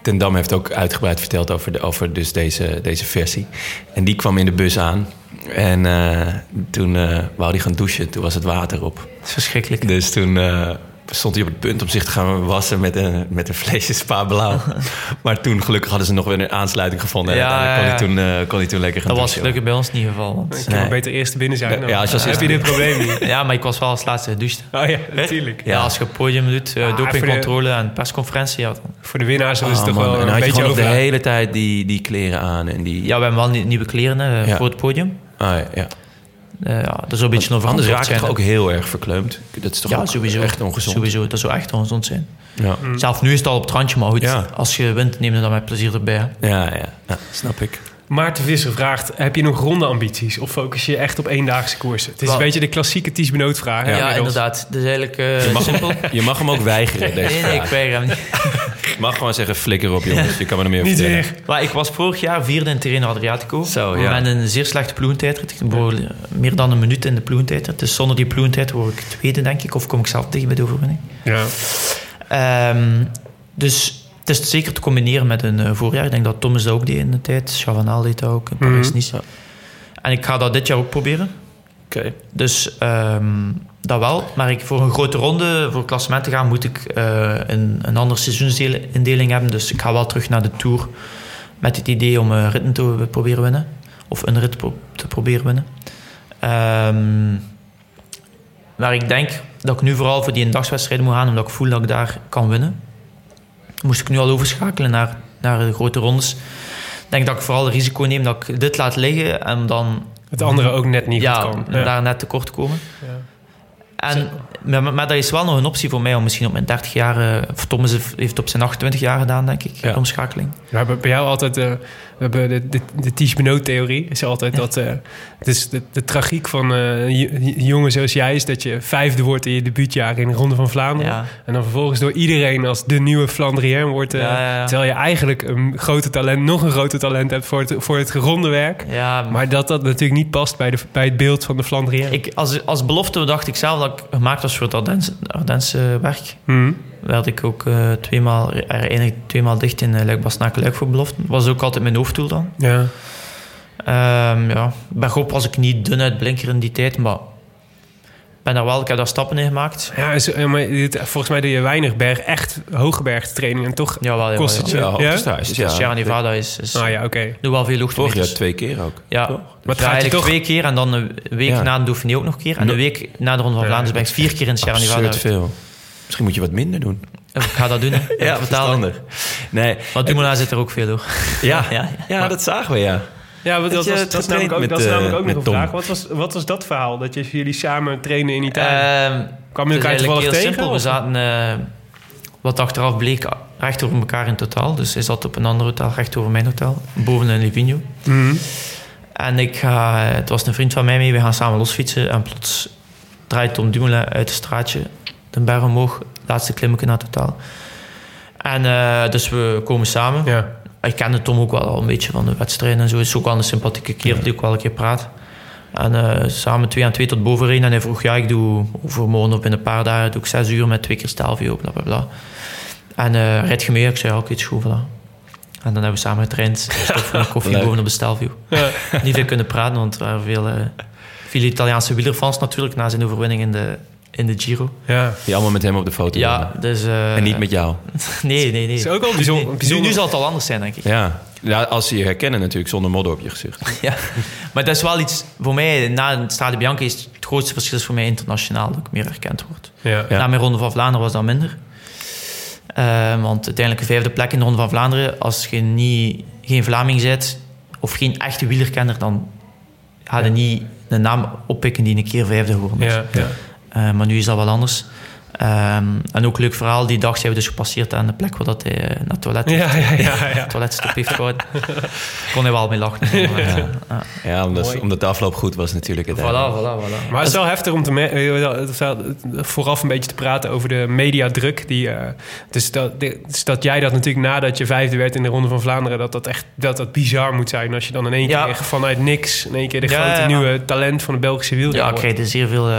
Ten Dam heeft ook uitgebreid verteld over, de, over dus deze, deze versie. En die kwam in de bus aan. En eh, toen eh wou hij gaan douchen. Toen was het water op. Het is verschrikkelijk. Dus toen eh, stond hij op het punt om zich te gaan wassen met een, met een flesje Spa Blauw. maar toen gelukkig hadden ze nog weer een aansluiting gevonden. Ja, en kon, ja, hij toen, eh, kon hij toen lekker gaan Dat was gelukkig bij ons niet het geval. Want, Ik beter eerst binnen zijn. Dan Ja, als je als heb je dit probleem niet. ja, maar ik was wel als laatste gedoucht. Oh ja, natuurlijk. Ja, als je op podium doet, eh, Ah, dopingcontrole en persconferentie. Ja, dan- Voor de winnaars Oh, toch man, wel en dan een had je beetje gewoon de hele tijd die, die kleren aan. En die, ja, we hebben wel nie- nieuwe kleren hè, Ja. voor het podium. Ah, ja, ja. Eh, ja, dat is een beetje over Anders raak je zijn. toch ook heel erg verkleumd. Dat is toch ja, ook sowieso. echt ongezond. Sowieso, dat zou echt ongezond zijn. Ja. Zelf nu is het al op het randje, maar goed. Ja. Als je wint, neem je dan met plezier erbij. Ja, ja, ja, snap ik. Maarten Visser vraagt, heb je nog ronde ambities? Of focus je echt op eendaagse koersen? Het is een beetje de klassieke Ties Benoot vraag. Ja, inderdaad. Dus eigenlijk eh, Je mag, simpel. hem, je mag hem ook weigeren, deze Nee, nee, ik weiger hem niet. Je mag gewoon zeggen, flikker op jongens. Je kan me er meer over Niet vertellen. Maar ik was vorig jaar vierde in Terreno Adriatico. Zo, ja. Met een zeer slechte bedoel, meer dan een minuut in de ploegentijdrit. Dus zonder die ploegentijd word ik tweede, denk ik. Of kom ik zelf tegen bij de overwinning. Ja. Ehm, dus het is zeker te combineren met een eh, voorjaar. Ik denk dat Thomas dat ook deed in de tijd. Chavanel deed dat ook. in Parijs-Nice. En ik ga dat dit jaar ook proberen. Oké. Dus ehm, dat wel. Maar ik, voor een grote ronde, voor klassement te gaan, moet ik eh, een, een andere seizoensindeling hebben. Dus ik ga wel terug naar de Tour met het idee om eh, ritten te proberen winnen. Of een rit pro- te proberen winnen. Ehm, maar ik denk dat ik nu vooral voor die eendagswedstrijden moet gaan, omdat ik voel dat ik daar kan winnen. Moest ik nu al overschakelen naar, naar de grote rondes. Ik denk dat ik vooral het risico neem dat ik dit laat liggen en dan Het andere ook net niet ja, goed kan. en daar net tekort komen. Ja. En, maar, maar dat is wel nog een optie voor mij om misschien op mijn 30 jaar... Of Thomas heeft op zijn 28 jaar gedaan, denk ik, Ja. de omschakeling. We hebben bij jou altijd eh, we hebben de, de, de Ties Benoot-theorie. Is altijd dat eh, het is de, de tragiek van eh, een j- jongen zoals jij is dat je vijfde wordt in je debuutjaar in de Ronde van Vlaanderen. Ja. En dan vervolgens door iedereen als de nieuwe Flandrien wordt. eh, Ja, ja, ja. Terwijl je eigenlijk een grote talent, nog een groter talent hebt voor het, voor het geronde werk. Ja, Maar dat dat natuurlijk niet past bij, de, bij het beeld van de Flandrien. ik, als, als belofte dacht ik zelf dat ik gemaakt was voor het Ardense, Ardense werk. Mhm. Werd ik ook eh, tweemaal, er tweemaal dicht in uh, luik bastenaken luik voor belofte. was ook altijd mijn hoofddoel dan. Ja. Ehm ja, bergop was ik niet dun uit blinker in die tijd, maar ik ben daar wel, ik heb daar stappen in gemaakt. Ja, is- eh, maar dit- volgens mij doe je weinig berg, echt hoge trainingen. Toch Jawel, jawel, kost het je. Ja, Ja? Dus. Sierra Nevada is, is Ah ja, oké. doe wel veel Vorig hoogtemeters. jaar twee keer ook. Ja, Toch? Maar het ja gaat je eigenlijk toch- twee keer en dan een week Ja. na de Dauphiné ook nog een keer. En No- een week na de Ronde van Ja. Vlaanderen ben ik vier keer in Sierra Nevada. Absurd veel. Misschien moet je wat minder doen. Ik ga dat doen, hè. Ja, verstandig. Nee, Want Dumoulin zit er ook veel door. ja, Ja, ja, ja. dat zagen we, ja. Ja, want dat, je was, dat is namelijk ook, dat is namelijk eh, ook nog met een Tom? vraag. Wat was, wat was dat verhaal? Dat je, jullie samen trainen in Italië? Ehm, Kwamen het jullie is elkaar eigenlijk toevallig heel tegen? simpel. We zaten, eh, wat achteraf bleek, recht over elkaar in totaal. Dus hij zat op een ander hotel, recht over mijn hotel. Boven in Livigno. Mhm. En ik ga, het was een vriend van mij mee, we gaan samen losfietsen. En plots draait Tom Dumoulin uit het straatje, de berg omhoog, laatste klimmetje naar totaal. En eh, dus we komen samen. Ja. Ik kende Tom ook wel al een beetje van de wedstrijden en zo. Het is ook wel een sympathieke keer die ook wel een keer praat. En eh, samen twee aan twee tot boven rijden. En hij vroeg, ja, ik doe overmorgen of binnen een paar dagen doe ik zes uur met twee keer Stelvio, bla bla bla. En eh rijd je mee? Ik zei, ja, oké, het is goed, voilà. En dan hebben we samen getraind. Een koffie boven op de Stelvio. Ja. Niet veel kunnen praten, want er waren veel, eh, veel Italiaanse wielerfans natuurlijk na zijn overwinning in de, in de Giro. ja. Die allemaal met hem op de foto Ja, wilden. dus... eh, En niet met jou. Nee, nee, nee. is ook wel bijzonder- Nee, nu- bijzonder. Nu, zal het al anders zijn, denk ik. Ja. ja, als ze je herkennen natuurlijk zonder modder op je gezicht. Ja, maar dat is wel iets... Voor mij, na het Strade Bianca is het grootste verschil is voor mij internationaal. Dat ik meer herkend word. Ja. Ja. Na mijn Ronde van Vlaanderen was dat minder. Eh, want uiteindelijk een vijfde plek in de Ronde van Vlaanderen. Als je niet, geen Vlaming bent of geen echte wielerkenner, dan ga je niet een naam oppikken die een keer vijfde geworden is. Ja, ja. Eh, maar nu is dat wel anders. Ehm, en ook leuk verhaal, die dag zijn we dus gepasseerd aan de plek waar dat hij eh, naar het toilet, Ja, ja, ja, ja. toiletstop heeft gehouden. Kon hij wel mee lachen. Maar, ja. Ja. Ja, omdat, omdat de afloop goed was natuurlijk. Voilà, voilà, voilà. Maar het is wel heftig om te eh, vooraf een beetje te praten over de mediadruk. Die, eh, dus, dat, dus dat jij dat natuurlijk nadat je vijfde werd in de Ronde van Vlaanderen... dat dat echt dat dat bizar moet zijn als je dan in één Ja. keer vanuit niks... in één keer de Ja, grote ja. nieuwe talent van de Belgische wielrenner Ja, ik wordt. krijg zeer veel eh,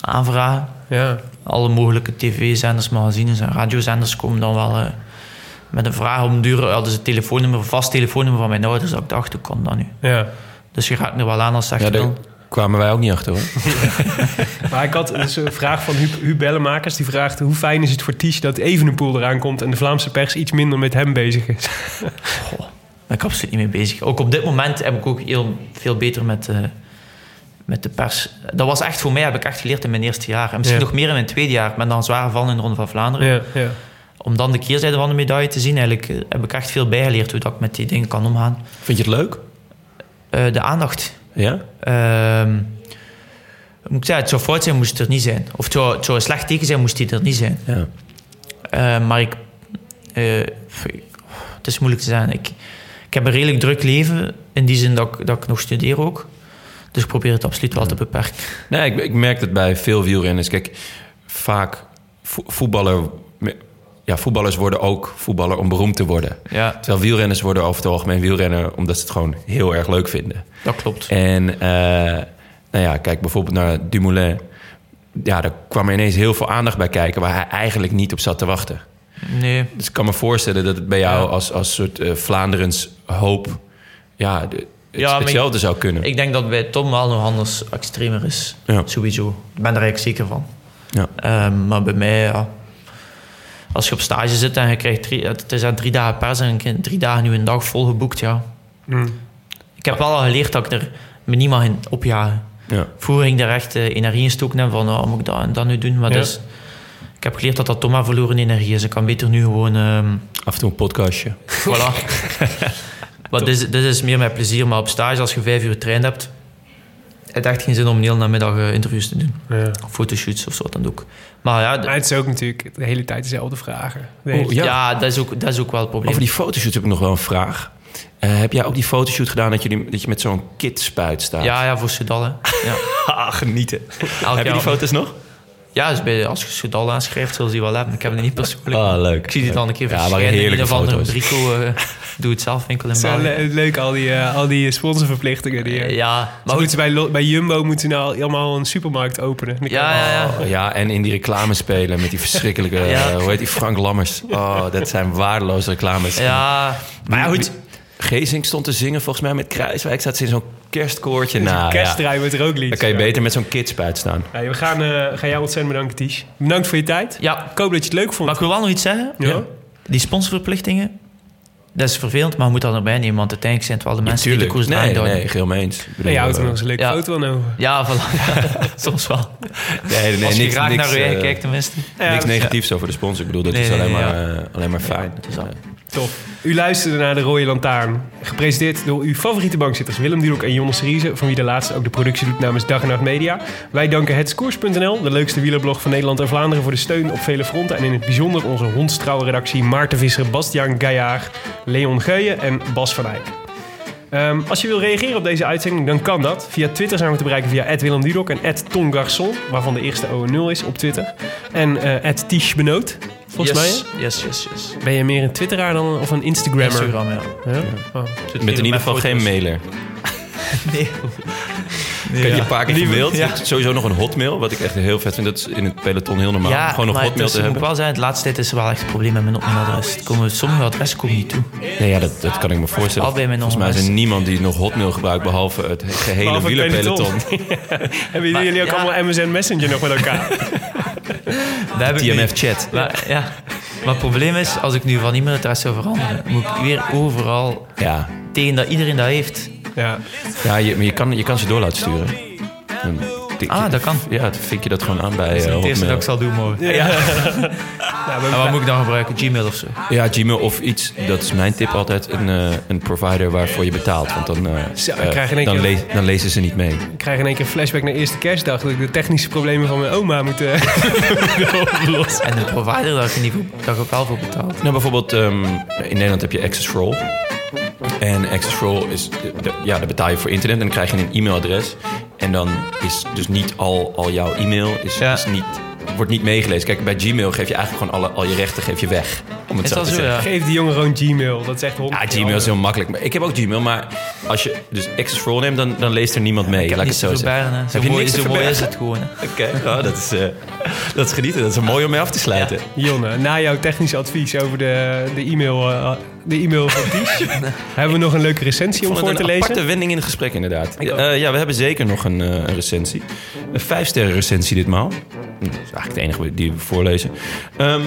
aanvragen. Ja, Alle mogelijke tv-zenders, magazines en radiozenders komen dan wel eh, met een vraag om duur. Ja, dus het telefoonnummer, een vast telefoonnummer van mijn ouders. Dat ik dacht, kan dat nu? ja. Dus je gaat er wel aan als zegt Ja, daar kwamen wij ook niet achter hoor. Maar ik had dus een vraag van Huub, Huub Bellemakers. Die vraagt hoe fijn is het voor Ties dat Evenepoel eraan komt... en de Vlaamse pers iets minder met hem bezig is. ben ik absoluut niet mee bezig. Ook op dit moment heb ik ook heel veel beter met, eh, met de pers. Dat was echt voor mij, heb ik echt geleerd in mijn eerste jaar. En misschien Ja. nog meer in mijn tweede jaar. Ik ben dan zwaar gevallen in de Ronde van Vlaanderen. Ja, ja. Om dan de keerzijde van de medaille te zien, eigenlijk, eh, heb ik echt veel bijgeleerd hoe dat ik met die dingen kan omgaan. Vind je het leuk? Eh, de aandacht. Ja? Ehm, moet ik zeggen, het zou fout zijn, moest het er niet zijn. Of het zou, het zou een slecht teken zijn, moest die er niet zijn. Ja. Eh, maar ik, eh, het is moeilijk te zeggen. Ik, ik heb een redelijk druk leven, in die zin dat ik, dat ik nog studeer ook. Dus ik probeer het absoluut wel te beperken. Nee, ik, ik merk het bij veel wielrenners. Kijk, vaak vo- voetballer, ja, voetballers worden ook voetballer om beroemd te worden. Ja, Terwijl wielrenners worden over het algemeen wielrenner omdat ze het gewoon heel erg leuk vinden. dat klopt. En eh, nou ja, kijk bijvoorbeeld naar Dumoulin. Ja, daar kwam er ineens heel veel aandacht bij kijken waar hij eigenlijk niet op zat te wachten. Nee, Dus ik kan me voorstellen dat het bij jou Ja. als, als soort eh, Vlaanderens hoop ja, de- het, Ja, hetzelfde zou kunnen. ik denk dat bij Tom wel nog anders extremer is. Ja. Sowieso. Ik ben er eigenlijk zeker van. Ja. Ehm, maar bij mij, ja, als je op stage zit en je krijgt drie, het is aan drie dagen pers en ik heb drie dagen nu een dag vol geboekt, ja. Mm. Ik heb wel al geleerd dat ik er me niet mag in opjagen. Ja. Vroeger ging ik daar echt eh, energie in stoken en van, oh, moet ik dat en dat nu doen? Maar Ja. dus, ik heb geleerd dat dat toch maar verloren energie is. Ik kan beter nu gewoon, ehm, Af en toe een podcastje. voilà. maar dit, is- dit is meer mijn plezier. Maar op stage, als je vijf uur trein hebt, het heeft echt geen zin om een hele namiddag eh, interviews te doen. Ja. Of fotoshoots of zo dan ook. Maar ja, Maar het is ook natuurlijk de hele tijd dezelfde vragen. De Oh, ja. ja. dat, is ook, dat is ook wel het probleem. Over die fotoshoots heb ik nog wel een vraag. Eh, heb jij ook die fotoshoot gedaan dat je, die- dat je met zo'n kitspuit staat? Ja, ja, voor Soudal. hè. Ja. Ah, genieten. Elk heb je die foto's nog? Ja, dus bij, als je Soudal aanschrijft, zullen ze die wel hebben. Ik heb het niet persoonlijk. Ah, leuk. Ik zie die dan een keer Ja, verschijnen in een heerlijke of andere foto's. brico uh, doe-het-zelf winkel in Het is wel België. le- leuk, al die, eh, al die sponsorverplichtingen. Die, eh, Ja, maar maar goed. bij, bij Jumbo moeten ze nou helemaal een supermarkt openen. Ja, ja, ja. Oh, ja, en in die reclame spelen met die verschrikkelijke... Ja. eh, hoe heet die? Frank Lammers. Oh, dat zijn waardeloze reclames. Ja, maar ja, goed. Gezink stond te zingen volgens mij met Kruiswijk. Zat ze in zo'n kerstkoortje. Nou, ja. Kerstdraai met rooklied. Dan kan je beter met zo'n kitspuit staan. Ja, we gaan, eh, gaan jou ontzettend bedanken, Ties. Bedankt voor je tijd. Ja, Ik hoop dat je het leuk vond. maar ik wil wel nog iets zeggen. Ja. Die sponsorverplichtingen, dat is vervelend, maar moet dat erbij nemen. Want uiteindelijk zijn het wel de mensen die de koers nee, draaien. nee, geheel mee eens. Nee, je houdt er eh, nog eens een leuke Ja. foto aan over. Ja, voilà. Soms wel. Nee, nee, Als je niks, graag niks, naar je eh, kijkt tenminste. Ja, niks negatiefs over de sponsor. Ik bedoel, dat Nee, is nee, alleen, nee, maar, eh, alleen maar fijn. Tof. U luisterde naar De Rode Lantaarn. Gepresenteerd door uw favoriete bankzitters Willem Dudok en Jonne Seriese... van wie de laatste ook de productie doet namens Dag en Nacht Media. Wij danken hetskoers.nl, de leukste wielerblog van Nederland en Vlaanderen... voor de steun op vele fronten. En in het bijzonder onze hondstrouwe redactie Maarten Visser, Bastiaan Gaillard... Leon Geuyen en Bas van Eyck. Ehm, als je wil reageren op deze uitzending, dan kan dat. Via Twitter zijn we te bereiken via Willem en Tom Garçon... waarvan de eerste O en 0 is op Twitter. En eh Tiche Benoot, volgens yes, mij. Yes, yes, yes. Ben je meer een Twitteraar dan of een Instagrammer? Instagram, ja. Ja? Oh. Met in ieder geval geen mailer. Nee. Ik heb je een paar keer Die- gemaild. ja. Sowieso nog een hotmail, wat ik echt heel vet vind. Dat is in het peloton heel normaal. Ja, Gewoon nog maar hotmail het te is, moet hebben. wel zijn, de laatste tijd is er wel echt een probleem met mijn hotmailadres. Het Komen, sommige adressen komen niet toe. Nee, ja, dat, dat kan ik me voorstellen. Al bij mijn Volgens mij is er niemand die nog hotmail gebruikt... behalve het gehele het wielerpeloton. Hebben Maar- jullie ook ja. allemaal MSN Messenger nog met elkaar? TMF-chat. Maar, ja. maar het probleem is, als ik nu van e-mailadres zou veranderen, moet ik weer overal Ja, tegen dat iedereen dat heeft. ja. ja je, maar je, kan, je kan ze door laten sturen. Ah, dat kan. Ja, dan vink je dat gewoon aan bij Dat is eh, het eerste hotmail. dat ik zal doen, maar... Nou, we En wat moet ik dan gebruiken? Gmail of zo? Ja, Gmail of iets. Dat is mijn tip altijd. Een, eh, een provider waarvoor je betaalt. Want dan, eh, Zo, eh, krijg in één dan, keer- le- dan lezen ze niet mee. Ik krijg in één keer een flashback naar eerste kerstdag... dat ik de technische problemen van mijn oma moet oplossen. En de provider, daar heb je, niet je ook wel voor betaald. Nou, bijvoorbeeld ehm, in Nederland heb je Access for All. En Access for All is, de- de- ja, daar betaal je voor internet en dan krijg je een e-mailadres. En dan is dus niet al, al jouw e-mail is, Ja. is niet, wordt niet meegelezen. Kijk, bij Gmail geef je eigenlijk gewoon alle, al je rechten geef je weg. Om het Is zo dat te zeggen. ja? Geef die jongen gewoon Gmail. Dat is echt honderd Ja, Gmail is heel makkelijk. Maar Ik heb ook Gmail, maar als je dus Access for All neemt, dan, dan leest er niemand mee. Ik heb Laat ik het zo zeggen. Zo Heb je mooi, zo mooi is het gewoon. hè. Oké, oh, dat, is, eh, dat is genieten. Dat is mooi om mee af te sluiten. Jonne, na jouw technisch advies over de, de e-mail... eh, de e-mail van Ties, hebben we nog een leuke recensie om voor te een lezen. aparte wending in het gesprek, inderdaad. Eh, ja, we hebben zeker nog een, eh, een recensie. Een vijfsterren recensie ditmaal. Dat is eigenlijk de enige die we voorlezen. Ehm,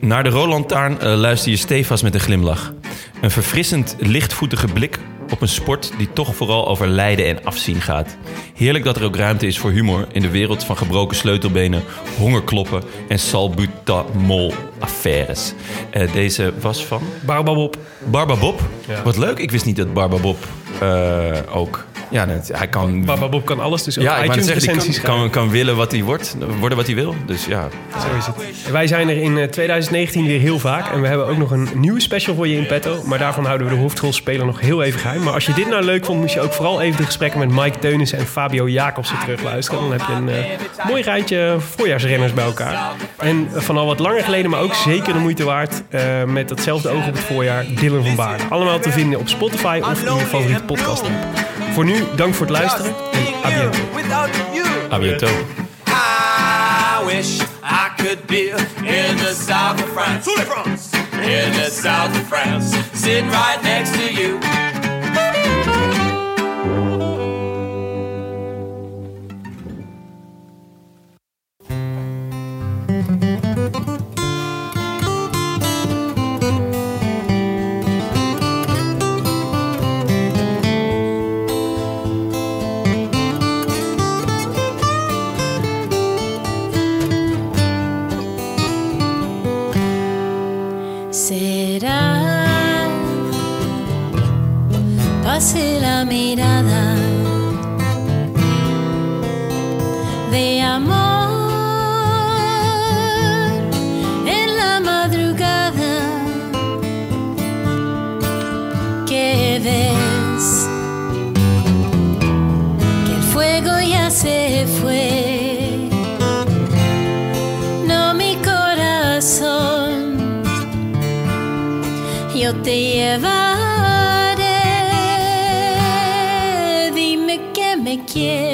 naar de Roland Taarn eh, luister je stevast met een glimlach. Een verfrissend, lichtvoetige blik op een sport die toch vooral over lijden en afzien gaat. Heerlijk dat er ook ruimte is voor humor in de wereld van gebroken sleutelbenen, hongerkloppen en salbutamol-affaires. Eh, deze was van Barbabob. Barbabob. Ja. Wat leuk, ik wist niet dat Barbabob eh ook... Ja, net, hij kan... Barbabob kan alles, dus ook ja, iTunes zeggen, recensies kan, kan, kan willen wat hij wordt, worden wat hij wil. Dus ja, Zo is het. Wij zijn er in eh, 2019 weer heel vaak. En we hebben ook nog een nieuwe special voor je in petto. Maar daarvan houden we de hoofdrolspeler nog heel even geheim. Maar als je dit nou leuk vond, moest je ook vooral even de gesprekken met Mike Teunissen en Fabio Jacobsen terugluisteren. Dan heb je een eh, mooi rijtje voorjaarsrenners bij elkaar. En eh, van al wat langer geleden, maar ook zeker de moeite waard. eh, met datzelfde oog op het voorjaar, Dylan van Baarden. Allemaal te vinden op Spotify of in je favoriete podcast app. Voor nu, dank voor het luisteren. En à bientôt. I wish I could be in the south of France. In the south of France. Sitting right next to you. Te llevaré. Dime que me quieres,